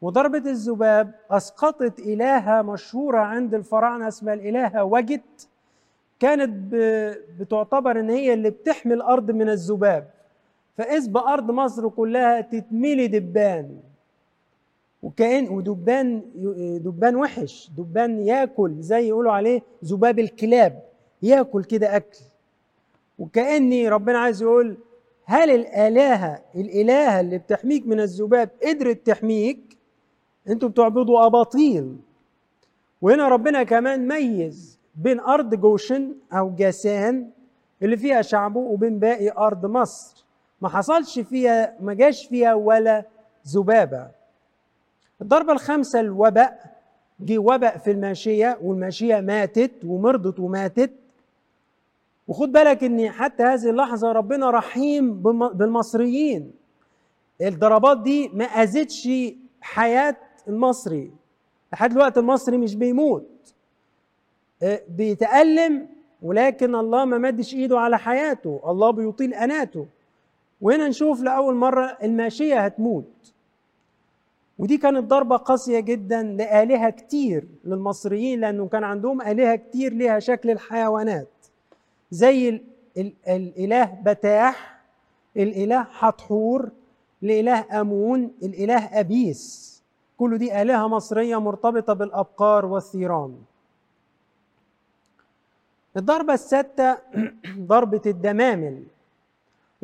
وضربة الذباب أسقطت إلهة مشهورة عند الفراعنة اسمها الإلهة وجت كانت بتعتبر إن هي اللي بتحمي الأرض من الذباب. فإذ بأرض مصر كلها تتملي دبان. وكأن ودبان دبان وحش. دبان ياكل زي يقولوا عليه ذباب الكلاب. ياكل كده أكل. وكأني ربنا عايز يقول هل الآلهة الإلهة اللي بتحميك من الذباب قدرت تحميك؟ أنتوا بتعبدوا أباطيل. وهنا ربنا كمان ميز بين أرض جوشن أو جاسان اللي فيها شعبه وبين باقي أرض مصر. ما حصلش فيها ما جاش فيها ولا ذبابة. الضربة الخامسة الوباء. جه وباء في الماشية والماشية ماتت ومرضت وماتت. وخد بالك إن حتى هذه اللحظة ربنا رحيم بالمصريين. الضربات دي ما أذتش حياة المصري. لحد دلوقتي المصري مش بيموت. آه، بيتألم ولكن الله ما مدش إيده على حياته. الله بيطيل أناته. وهنا نشوف لأول مرة الماشية هتموت. ودي كانت ضربة قاسية جدا لآلهة كتير للمصريين لأنه كان عندهم آلهة كتير لها شكل الحيوانات. زي ال ال الإله بتاح الإله حتحور الإله آمون الإله أبيس. كل دي آلهة مصرية مرتبطة بالأبقار والثيران. الضربة السادسة ضربة الدمامل.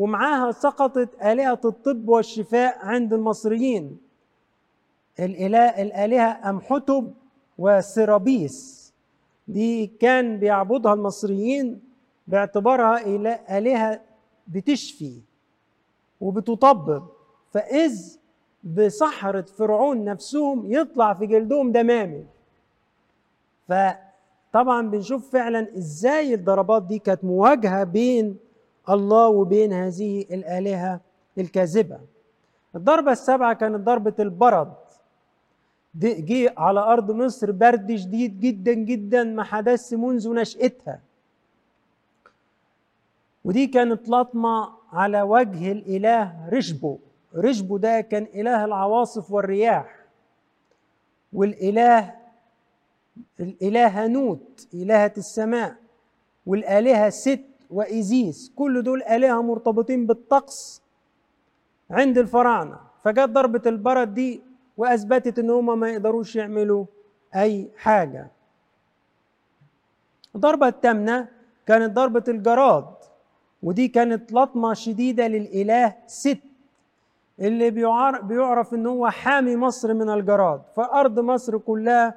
ومعاها سقطت آلهة الطب والشفاء عند المصريين. الإله الآلهة أمحتب وسرابيس دي كان بيعبدها المصريين باعتبارها آلهة بتشفي وبتطبب. فإذ بصحرة فرعون نفسهم يطلع في جلدهم دمامل فطبعا بنشوف فعلا إزاي الضربات دي كانت مواجهة بين الله وبين هذه الآلهة الكاذبة. الضربة السابعة كانت ضربة البرد. جه على أرض مصر برد شديد جدا جدا ما حدث منذ نشأتها. ودي كانت لطمة على وجه الإله رشبو. رشبو ده كان إله العواصف والرياح. والإله الإله هنوت إلهة السماء. والآلهة ست. وإيزيس كل دول آلهة مرتبطين بالطقس عند الفراعنة. فجت ضربة البرد دي وأثبتت إن هما ما يقدروش يعملوا أي حاجة. الضربة الثامنة كانت ضربة الجراد ودي كانت لطمة شديدة للإله ست اللي بيعرف إن هو حامي مصر من الجراد. فأرض مصر كلها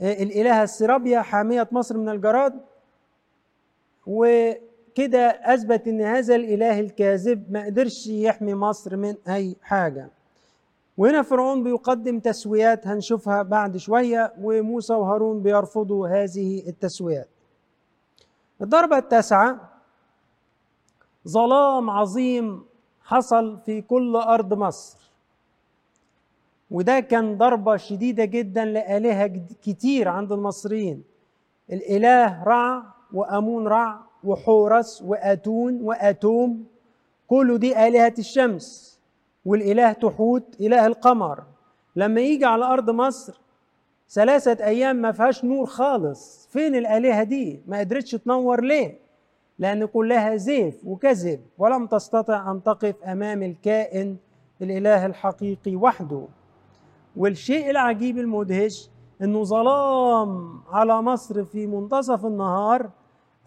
آه، الإلهة السرابيا حامية مصر من الجراد وكده أثبت إن هذا الإله الكاذب ما قدرش يحمي مصر من أي حاجة. وهنا فرعون بيقدم تسويات هنشوفها بعد شوية وموسى وهارون بيرفضوا هذه التسويات. الضربة التاسعة ظلام عظيم حصل في كل أرض مصر. وده كان ضربة شديدة جدا لآلهة كتير عند المصريين. الإله رع وأمون رع وحورس وأتون وأتوم كل دي آلهة الشمس والإله تحوت إله القمر. لما يجي على أرض مصر ثلاثة أيام ما فيهاش نور خالص. فين الآلهة دي؟ ما قدرتش تنور ليه؟ لأن كلها زيف وكذب ولم تستطع أن تقف أمام الكائن الإله الحقيقي وحده. والشيء العجيب المدهش أنه ظلام على مصر في منتصف النهار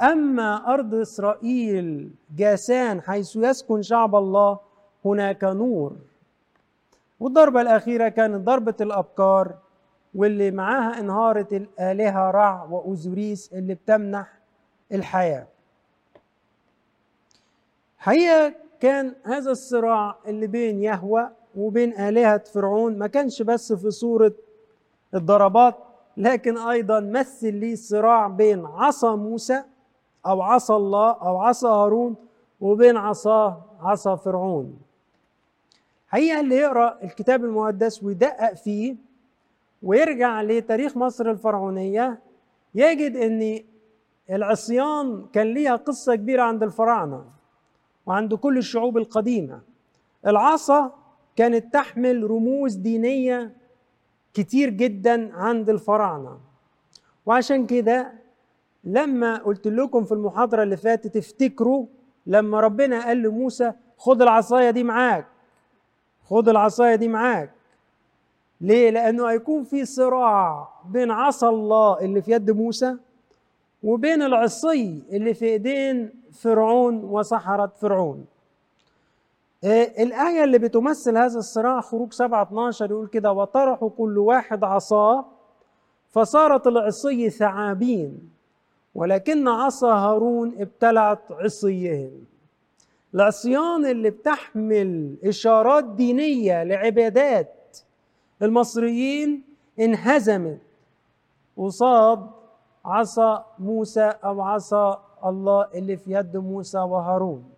أما أرض إسرائيل جاسان حيث يسكن شعب الله هناك نور. والضربة الأخيرة كانت ضربة الأبكار واللي معاها انهارت الآلهة رع وأوزوريس اللي بتمنح الحياة. حقيقة كان هذا الصراع اللي بين يهوى وبين آلهة فرعون ما كانش بس في صورة الضربات لكن أيضا مثل لي صراع بين عصا موسى أو عصا الله أو عصا هارون وبين عصاه عصا فرعون. حقيقة اللي يقرأ الكتاب المقدس ويدقق فيه ويرجع لتاريخ مصر الفرعونية. يجد أن العصيان كان ليها قصة كبيرة عند الفراعنة وعند كل الشعوب القديمة. العصا كانت تحمل رموز دينية كتير جدا عند الفراعنة. وعشان كده لما قلت لكم في المحاضرة اللي فاتت افتكروا لما ربنا قال لموسى خد العصاية دي معاك خد العصاية دي معاك. ليه؟ لأنه هيكون في صراع بين عصا الله اللي في يد موسى وبين العصي اللي في إيدين فرعون وسحرة فرعون. آه، الآية اللي بتمثل هذا الصراع خروج 7 12 يقول كده وطرحوا كل واحد عصاه فصارت العصي ثعابين. ولكن عصا هارون ابتلعت عصيهم العصيان اللي بتحمل إشارات دينية لعبادات المصريين انهزمت. قصاد عصا موسى أو عصا الله اللي في يد موسى وهارون.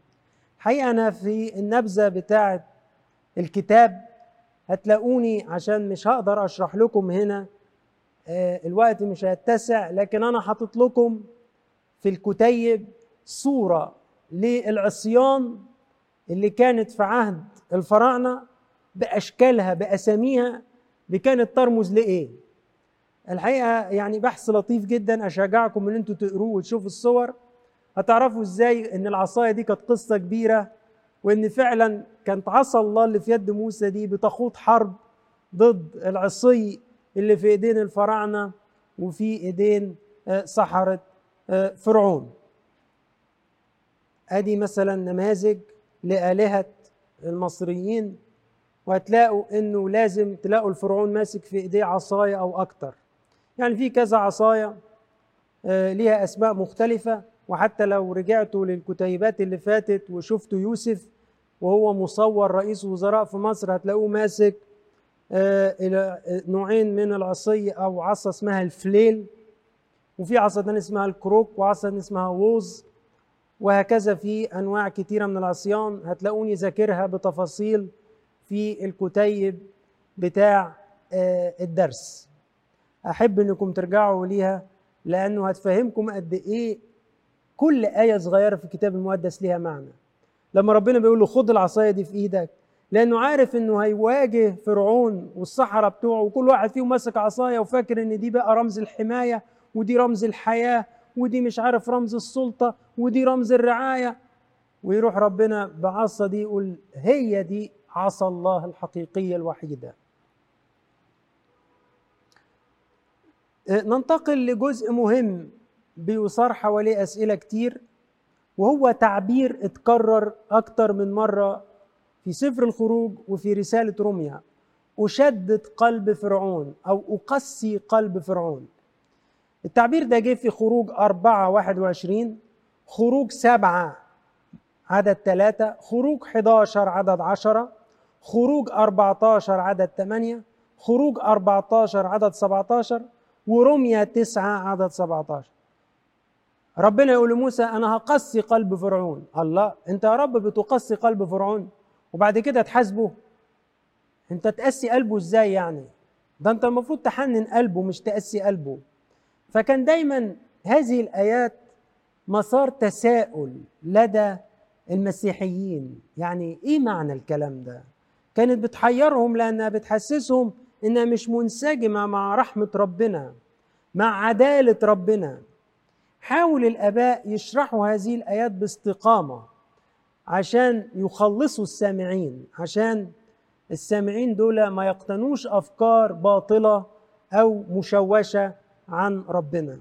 حقيقة أنا في النبذة بتاعة الكتاب هتلاقوني عشان مش هقدر أشرح لكم هنا الوقت مش هيتسع لكن أنا حاطط لكم في الكتيب صورة للعصيان اللي كانت في عهد الفراعنة بأشكالها بأساميها كانت ترمز لإيه؟ الحقيقة يعني بحث لطيف جدا أشجعكم إن أنتوا تقروه وتشوفوا الصور. هتعرفوا إزاي إن العصاية دي كانت قصة كبيرة وإن فعلا كانت عصا الله اللي في يد موسى دي بتخوض حرب ضد العصي اللي في إيدين الفراعنة وفي إيدين آه، سحرة آه، فرعون. أدي مثلا نماذج لآلهة المصريين وهتلاقوا إنه لازم تلاقوا الفرعون ماسك في إيديه عصاية أو أكتر. يعني في كذا عصاية آه، ليها أسماء مختلفة. وحتى لو رجعتوا للكتيبات اللي فاتت وشفتوا يوسف وهو مصور رئيس وزراء في مصر هتلاقوه ماسك آه، نوعين من العصي أو عصا اسمها الفليل وفي عصا تانية اسمها الكروك وعصا اسمها ووز وهكذا في أنواع كتيرة من العصيان. هتلاقوني ذاكرها بتفاصيل في الكتيب بتاع آه، الدرس. أحب إنكم ترجعوا ليها لأنه هتفهمكم قد إيه كل آية صغيرة في الكتاب المقدس ليها معنى. لما ربنا بيقول له خد العصاية دي في إيدك لأنه عارف إنه هيواجه فرعون والصحراء بتوعه وكل واحد فيهم ماسك عصاية وفاكر إن دي بقى رمز الحماية ودي رمز الحياة ودي مش عارف رمز السلطة ودي رمز الرعاية. ويروح ربنا بعصا دي يقول هي دي عصا الله الحقيقية الوحيدة. ننتقل لجزء مهم بيصار حواليه أسئلة كتير وهو تعبير اتكرر أكتر من مرة في سفر الخروج وفي رسالة روميا أشدد قلب فرعون أو أقسي قلب فرعون. التعبير ده جه في خروج أربعة واحد وعشرين خروج سبعة عدد ثلاثة خروج 11 عدد عشرة خروج 14 عدد ثمانية خروج 14 عدد 17 ورمية تسعة عدد 17 ربنا يقول لموسى أنا هقسي قلب فرعون. الله أنت يا رب بتقسي قلب فرعون؟ وبعد كده تحاسبه. انت تقسي قلبه إزاي يعني؟ ده انت المفروض تحنن قلبه مش تقسي قلبه. فكان دايما هذه الآيات مسار تساؤل لدى المسيحيين. يعني إيه معنى الكلام ده؟ كانت بتحيرهم لأنها بتحسسهم إنها مش منسجمة مع رحمة ربنا مع عدالة ربنا. حاول الآباء يشرحوا هذه الآيات باستقامة. عشان يخلصوا السامعين عشان السامعين دول ما يقتنوش أفكار باطلة أو مشوشة عن ربنا.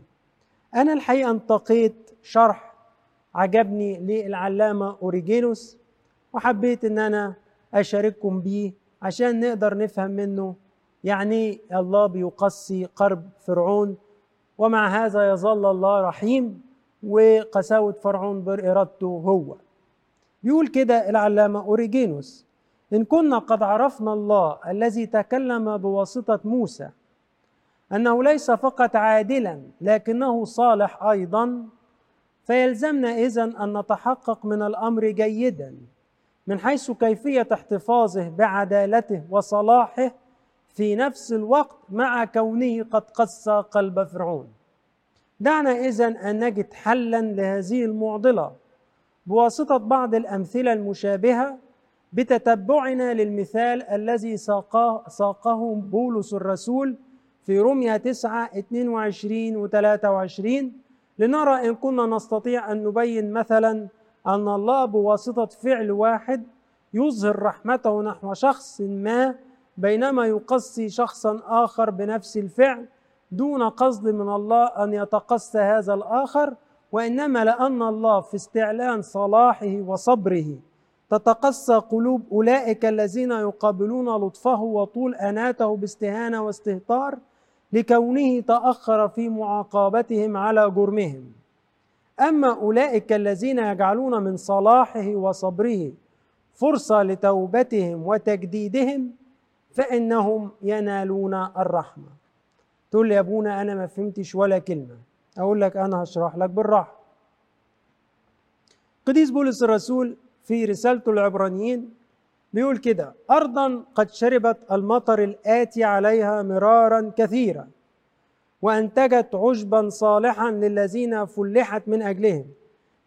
أنا الحقيقة انتقيت شرح عجبني للعلامة أوريجينوس وحبيت إن أنا أشارككم بيه عشان نقدر نفهم منه يعني الله بيقسي قرب فرعون ومع هذا يظل الله رحيم وقساوة فرعون بإرادته هو. بيقول كده العلامة أوريجينوس. إن كنا قد عرفنا الله الذي تكلم بواسطة موسى أنه ليس فقط عادلا لكنه صالح أيضا. فيلزمنا إذن أن نتحقق من الأمر جيدا من حيث كيفية احتفاظه بعدالته وصلاحه في نفس الوقت مع كونه قد قسى قلب فرعون. دعنا إذن أن نجد حلا لهذه المعضلة. بواسطة بعض الأمثلة المشابهة بتتبعنا للمثال الذي ساقه, ساقه بولس الرسول في رمية 9 22 و 23 لنرى إن كنا نستطيع أن نبين مثلا أن الله بواسطة فعل واحد يظهر رحمته نحو شخص ما بينما يقصي شخصا آخر بنفس الفعل دون قصد من الله أن يتقصى هذا الآخر وإنما لأن الله في استعلان صلاحه وصبره. تتقسى قلوب أولئك الذين يقابلون لطفه وطول أناته باستهانة واستهتار لكونه تأخر في معاقبتهم على جرمهم. أما أولئك الذين يجعلون من صلاحه وصبره فرصة لتوبتهم وتجديدهم فإنهم ينالون الرحمة. تقول لي يا أبونا أنا ما فهمتش ولا كلمة. أقول لك أنا هشرح لك بالراحة. قديس بولس الرسول في رسالته العبرانيين بيقول كده أرضا قد شربت المطر الآتي عليها مرارا كثيرا وأنتجت عشبا صالحا للذين فلحت من أجلهم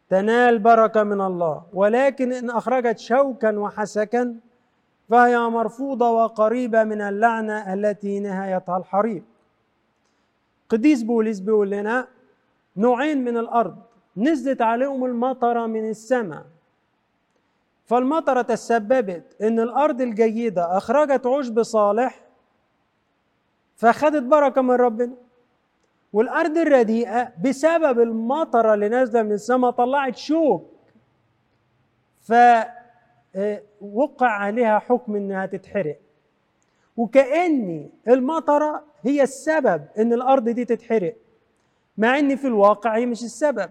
تنال بركة من الله ولكن إن أخرجت شوكا وحسكا فهي مرفوضة وقريبة من اللعنة التي نهايتها الحريق. قديس بولس بيقول لنا نوعين من الأرض نزلت عليهم المطرة من السماء. فالمطرة تسببت إن الأرض الجيدة أخرجت عشب صالح فأخذت بركة من ربنا. والأرض الرديئة بسبب المطرة اللي نازلة من السماء طلعت شوك. فوقع عليها حكم إنها تتحرق. وكأن المطرة هي السبب إن الأرض دي تتحرق. مع إن في الواقع هي مش السبب.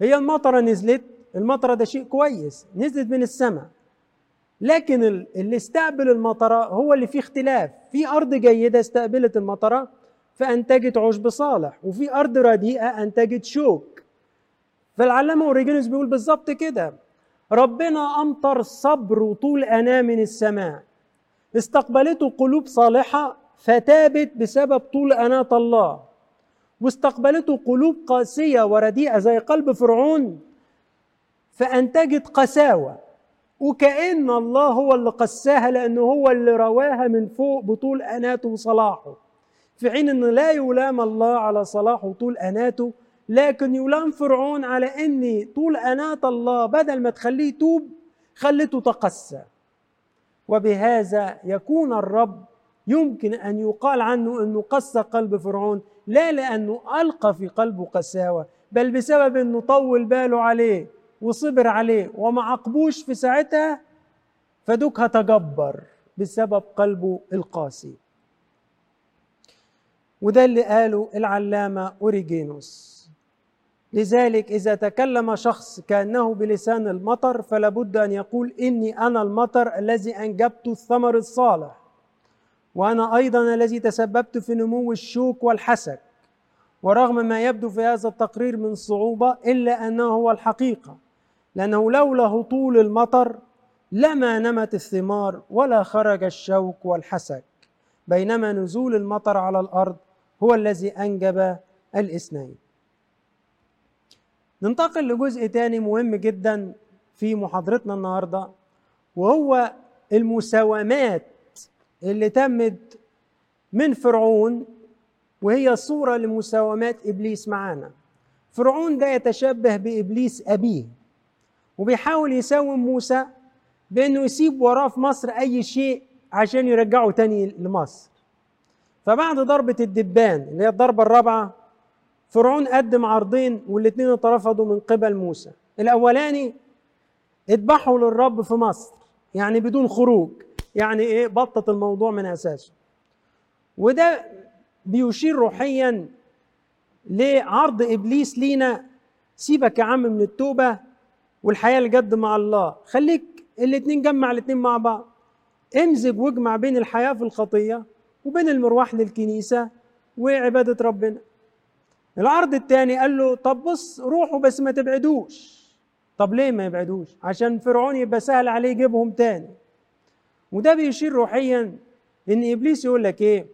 هي المطرة نزلت المطرة ده شيء كويس نزلت من السماء. لكن اللي استقبل المطرة هو اللي فيه اختلاف. في أرض جيدة استقبلت المطرة فانتجت عشب صالح. وفي أرض رديئة انتجت شوك. فالعلامة أوريجينوس بيقول بالظبط كده. ربنا أمطر صبر وطول أنا من السماء. استقبلته قلوب صالحة فتابت بسبب طول أناة الله. واستقبلته قلوب قاسية ورديئة زي قلب فرعون فأنتجت قساوة. وكأن الله هو اللي قساها لأنه هو اللي رواها من فوق بطول أناته وصلاحه. في حين أنه لا يلام الله على صلاحه وطول أناته لكن يلام فرعون على أن طول أنات الله بدل ما تخليه يتوب خلته تقسى وبهذا يكون الرب يمكن أن يقال عنه أنه قسى قلب فرعون لا لأنه ألقى في قلبه قساوة بل بسبب أنه طول باله عليه وصبر عليه وما عاقبوش في ساعتها فدوك هتجبر بسبب قلبه القاسي. وده اللي قاله العلامة أوريجينوس. لذلك إذا تكلم شخص كأنه بلسان المطر فلا بد أن يقول إني أنا المطر الذي أنجبت الثمر الصالح وأنا أيضا الذي تسببت في نمو الشوك والحسك ورغم ما يبدو في هذا التقرير من صعوبة إلا أنه هو الحقيقة لأنه لولا هطول المطر لما نمت الثمار ولا خرج الشوك والحسك بينما نزول المطر على الأرض هو الذي أنجب الاثنين. ننتقل لجزء تاني مهم جدا في محاضرتنا النهارده وهو المساومات اللي تمت من فرعون وهي صورة لمساومات إبليس معانا. فرعون ده يتشبه بإبليس أبيه وبيحاول يساوم موسى بإنه يسيب وراه في مصر أي شيء عشان يرجعه تاني لمصر. فبعد ضربة الدبان اللي هي الضربة الرابعة فرعون قدم عرضين والاثنين اترفضوا من قبل موسى. الأولاني اذبحوا للرب في مصر يعني بدون خروج يعني إيه بطت الموضوع من أساسه. وده بيشير روحيا لعرض إبليس لينا سيبك يا عم من التوبة والحياة الجد مع الله. خليك الاثنين جمع الاثنين مع بعض. امزج واجمع بين الحياة في الخطية وبين المروح للكنيسة وعبادة ربنا. العرض الثاني قال له طب بص روحوا بس ما تبعدوش. طب ليه ما يبعدوش؟ عشان فرعون يبقى سهل عليه يجيبهم تاني. وده بيشير روحيا إن إبليس يقول لك إيه؟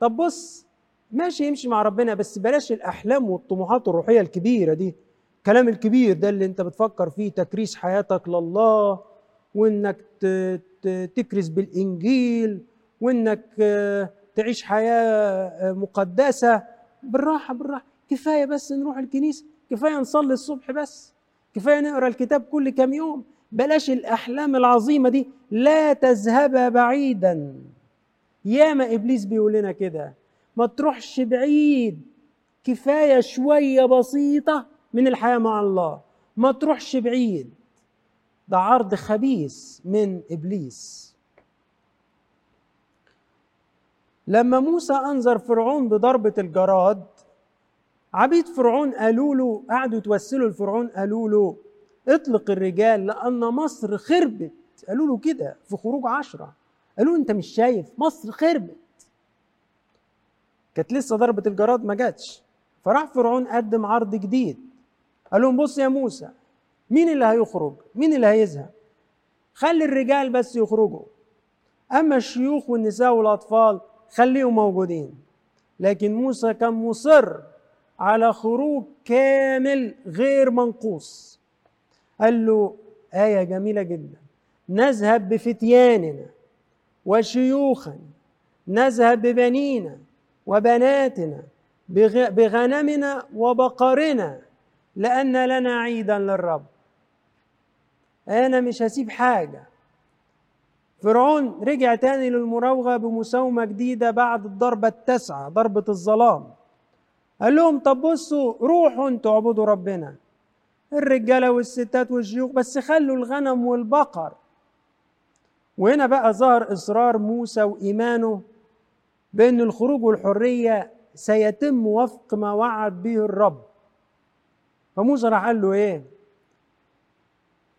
طب بص ماشي يمشي مع ربنا بس بلاش الأحلام والطموحات الروحية الكبيرة دي. الكلام الكبير ده اللي أنت بتفكر فيه تكريس حياتك لله وإنك تكرز بالإنجيل وإنك تعيش حياة مقدسة. بالراحة بالراحة. كفاية بس نروح الكنيسة كفاية نصلي الصبح بس كفاية نقرأ الكتاب كل كام يوم. بلاش الأحلام العظيمة دي لا تذهب بعيدا. ياما إبليس بيقول لنا كده ما تروحش بعيد. كفاية شوية بسيطة من الحياة مع الله. ما تروحش بعيد. ده عرض خبيث من إبليس. لما موسى أنذر فرعون بضربة الجراد عبيد فرعون قالوا له قعدوا يتوسلوا لفرعون قالوا له اطلق الرجال لأن مصر خربت. قالوا له كده في خروج عشرة. قالوا أنت مش شايف مصر خربت. كانت لسه ضربة الجراد ما جاتش. فراح فرعون قدم عرض جديد. قال لهم بص يا موسى مين اللي هيخرج؟ مين اللي هيذهب؟ خلي الرجال بس يخرجوا. أما الشيوخ والنساء والأطفال خليهم موجودين. لكن موسى كان مصر. على خروج كامل غير منقوص. قال له آية جميلة جدا. نذهب بفتياننا وشيوخنا نذهب ببنينا وبناتنا بغنمنا وبقرنا لأن لنا عيدا للرب. أنا مش هسيب حاجة. فرعون رجع تاني للمراوغة بمساومة جديدة بعد الضربة التاسعة ضربة الظلام. قال لهم طب بصوا روحوا أنتوا اعبدوا ربنا. الرجالة والستات والشيوخ بس خلوا الغنم والبقر. وهنا بقى ظهر إصرار موسى وإيمانه بأن الخروج والحرية سيتم وفق ما وعد به الرب. فموسى راح قال له إيه؟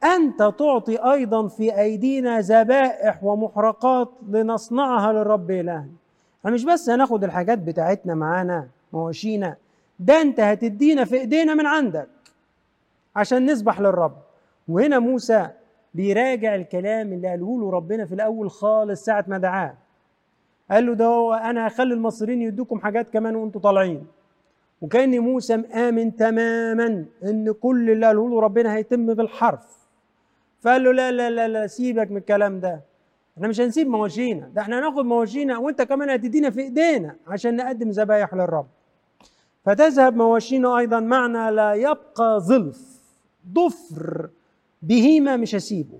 أنت تعطي أيضا في أيدينا ذبائح ومحرقات لنصنعها للرب الهنا إحنا مش بس هناخد الحاجات بتاعتنا معانا. مواشينا ده انت هتدينا في ايدينا من عندك عشان نسبح للرب. وهنا موسى بيراجع الكلام اللي قاله له ربنا في الأول خالص ساعة ما دعاه. قال له ده هو أنا هخلي المصريين يدوكم حاجات كمان وأنتوا طالعين. وكأن موسى مآمن تماما إن كل اللي قاله له ربنا هيتم بالحرف. فقال له لا لا لا لا سيبك من الكلام ده. إحنا مش هنسيب مواشينا. ده إحنا هناخد مواشينا وأنت كمان هتدينا في إيدينا عشان نقدم ذبايح للرب. فتذهب مواشينا أيضا معنا لا يبقى ظلف ضفر بهيمه مش هسيبه.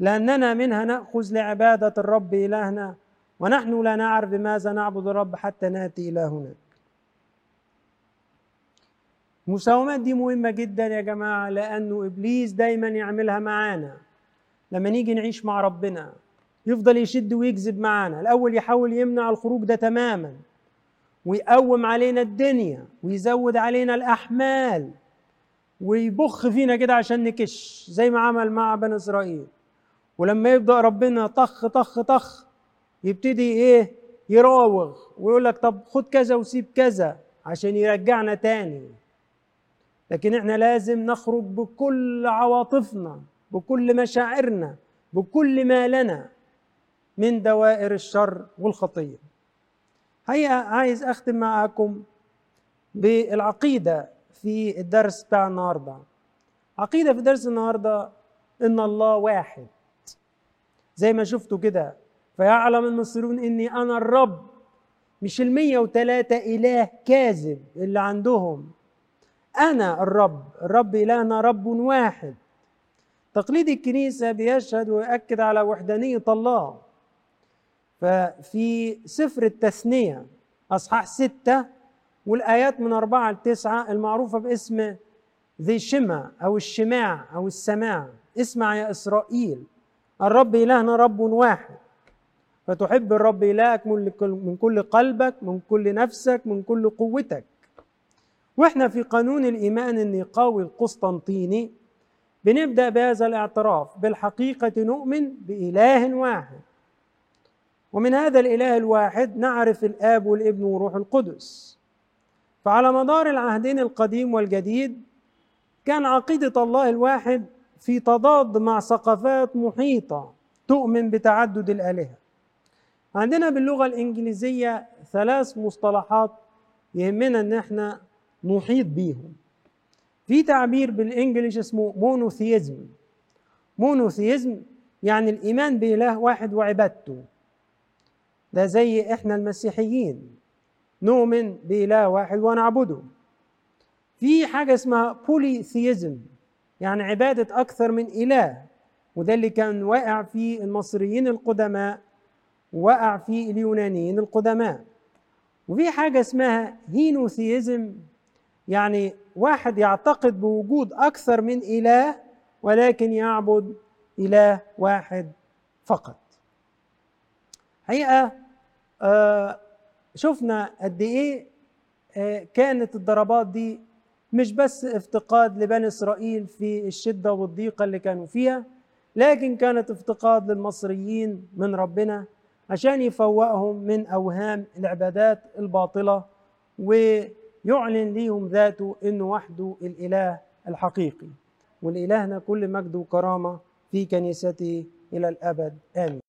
لأننا منها نأخذ لعبادة الرب إلهنا ونحن لا نعرف بماذا نعبد الرب حتى نأتي إلى هناك. المساومات دي مهمة جدا يا جماعة لأنه إبليس دايما يعملها معانا. لما نيجي نعيش مع ربنا يفضل يشد ويجذب معانا. الأول يحاول يمنع الخروج ده تماما. ويقوم علينا الدنيا ويزود علينا الأحمال ويبخ فينا كده عشان نكش زي ما عمل مع بني إسرائيل. ولما يبدأ ربنا طخ طخ طخ يبتدي إيه؟ يراوغ ويقول لك طب خد كذا وسيب كذا عشان يرجعنا تاني. لكن إحنا لازم نخرج بكل عواطفنا بكل مشاعرنا بكل ما لنا من دوائر الشر والخطيه هيا عايز أختم معاكم بالعقيدة في الدرس بتاع النهارده. عقيدة في درس النهارده إن الله واحد. زي ما شفتوا كده فيعلم المصريون إني أنا الرب مش المية وتلاتة إله كاذب اللي عندهم. أنا الرب الرب إلهنا رب واحد. تقليد الكنيسة بيشهد ويؤكد على وحدانية الله. ففي سفر التثنية أصحاح ستة والآيات من أربعة لتسعة المعروفة باسم ذي شمع أو الشماع أو السماع. اسمع يا إسرائيل الرب إلهنا رب واحد. فتحب الرب إلهك من كل قلبك من كل نفسك من كل قوتك. وإحنا في قانون الإيمان النقاوي القسطنطيني بنبدأ بهذا الاعتراف بالحقيقة نؤمن بإله واحد. ومن هذا الإله الواحد نعرف الآب والابن وروح القدس. فعلى مدار العهدين القديم والجديد كان عقيدة الله الواحد في تضاد مع ثقافات محيطة تؤمن بتعدد الآلهة. عندنا باللغة الإنجليزية ثلاث مصطلحات يهمنا إن إحنا نحيط بيهم. في تعبير بال English اسمه monotheism monotheism يعني الإيمان بإله واحد وعبادته. ده زي إحنا المسيحيين. نؤمن بإله واحد ونعبده. في حاجة اسمها بوليثيزم يعني عبادة أكثر من إله. وده اللي كان واقع فيه المصريين القدماء وقع فيه اليونانيين القدماء. وفي حاجة اسمها هينوثيزم يعني واحد يعتقد بوجود أكثر من إله ولكن يعبد إله واحد فقط. حقيقة آه شفنا قد إيه آه كانت الضربات دي مش بس افتقاد لبني إسرائيل في الشدة والضيقة اللي كانوا فيها لكن كانت افتقاد للمصريين من ربنا عشان يفوقهم من أوهام العبادات الباطلة ويعلن ليهم ذاته إنه وحده الإله الحقيقي. ولإلهنا كل مجد وكرامة في كنيسته إلى الأبد. آمين.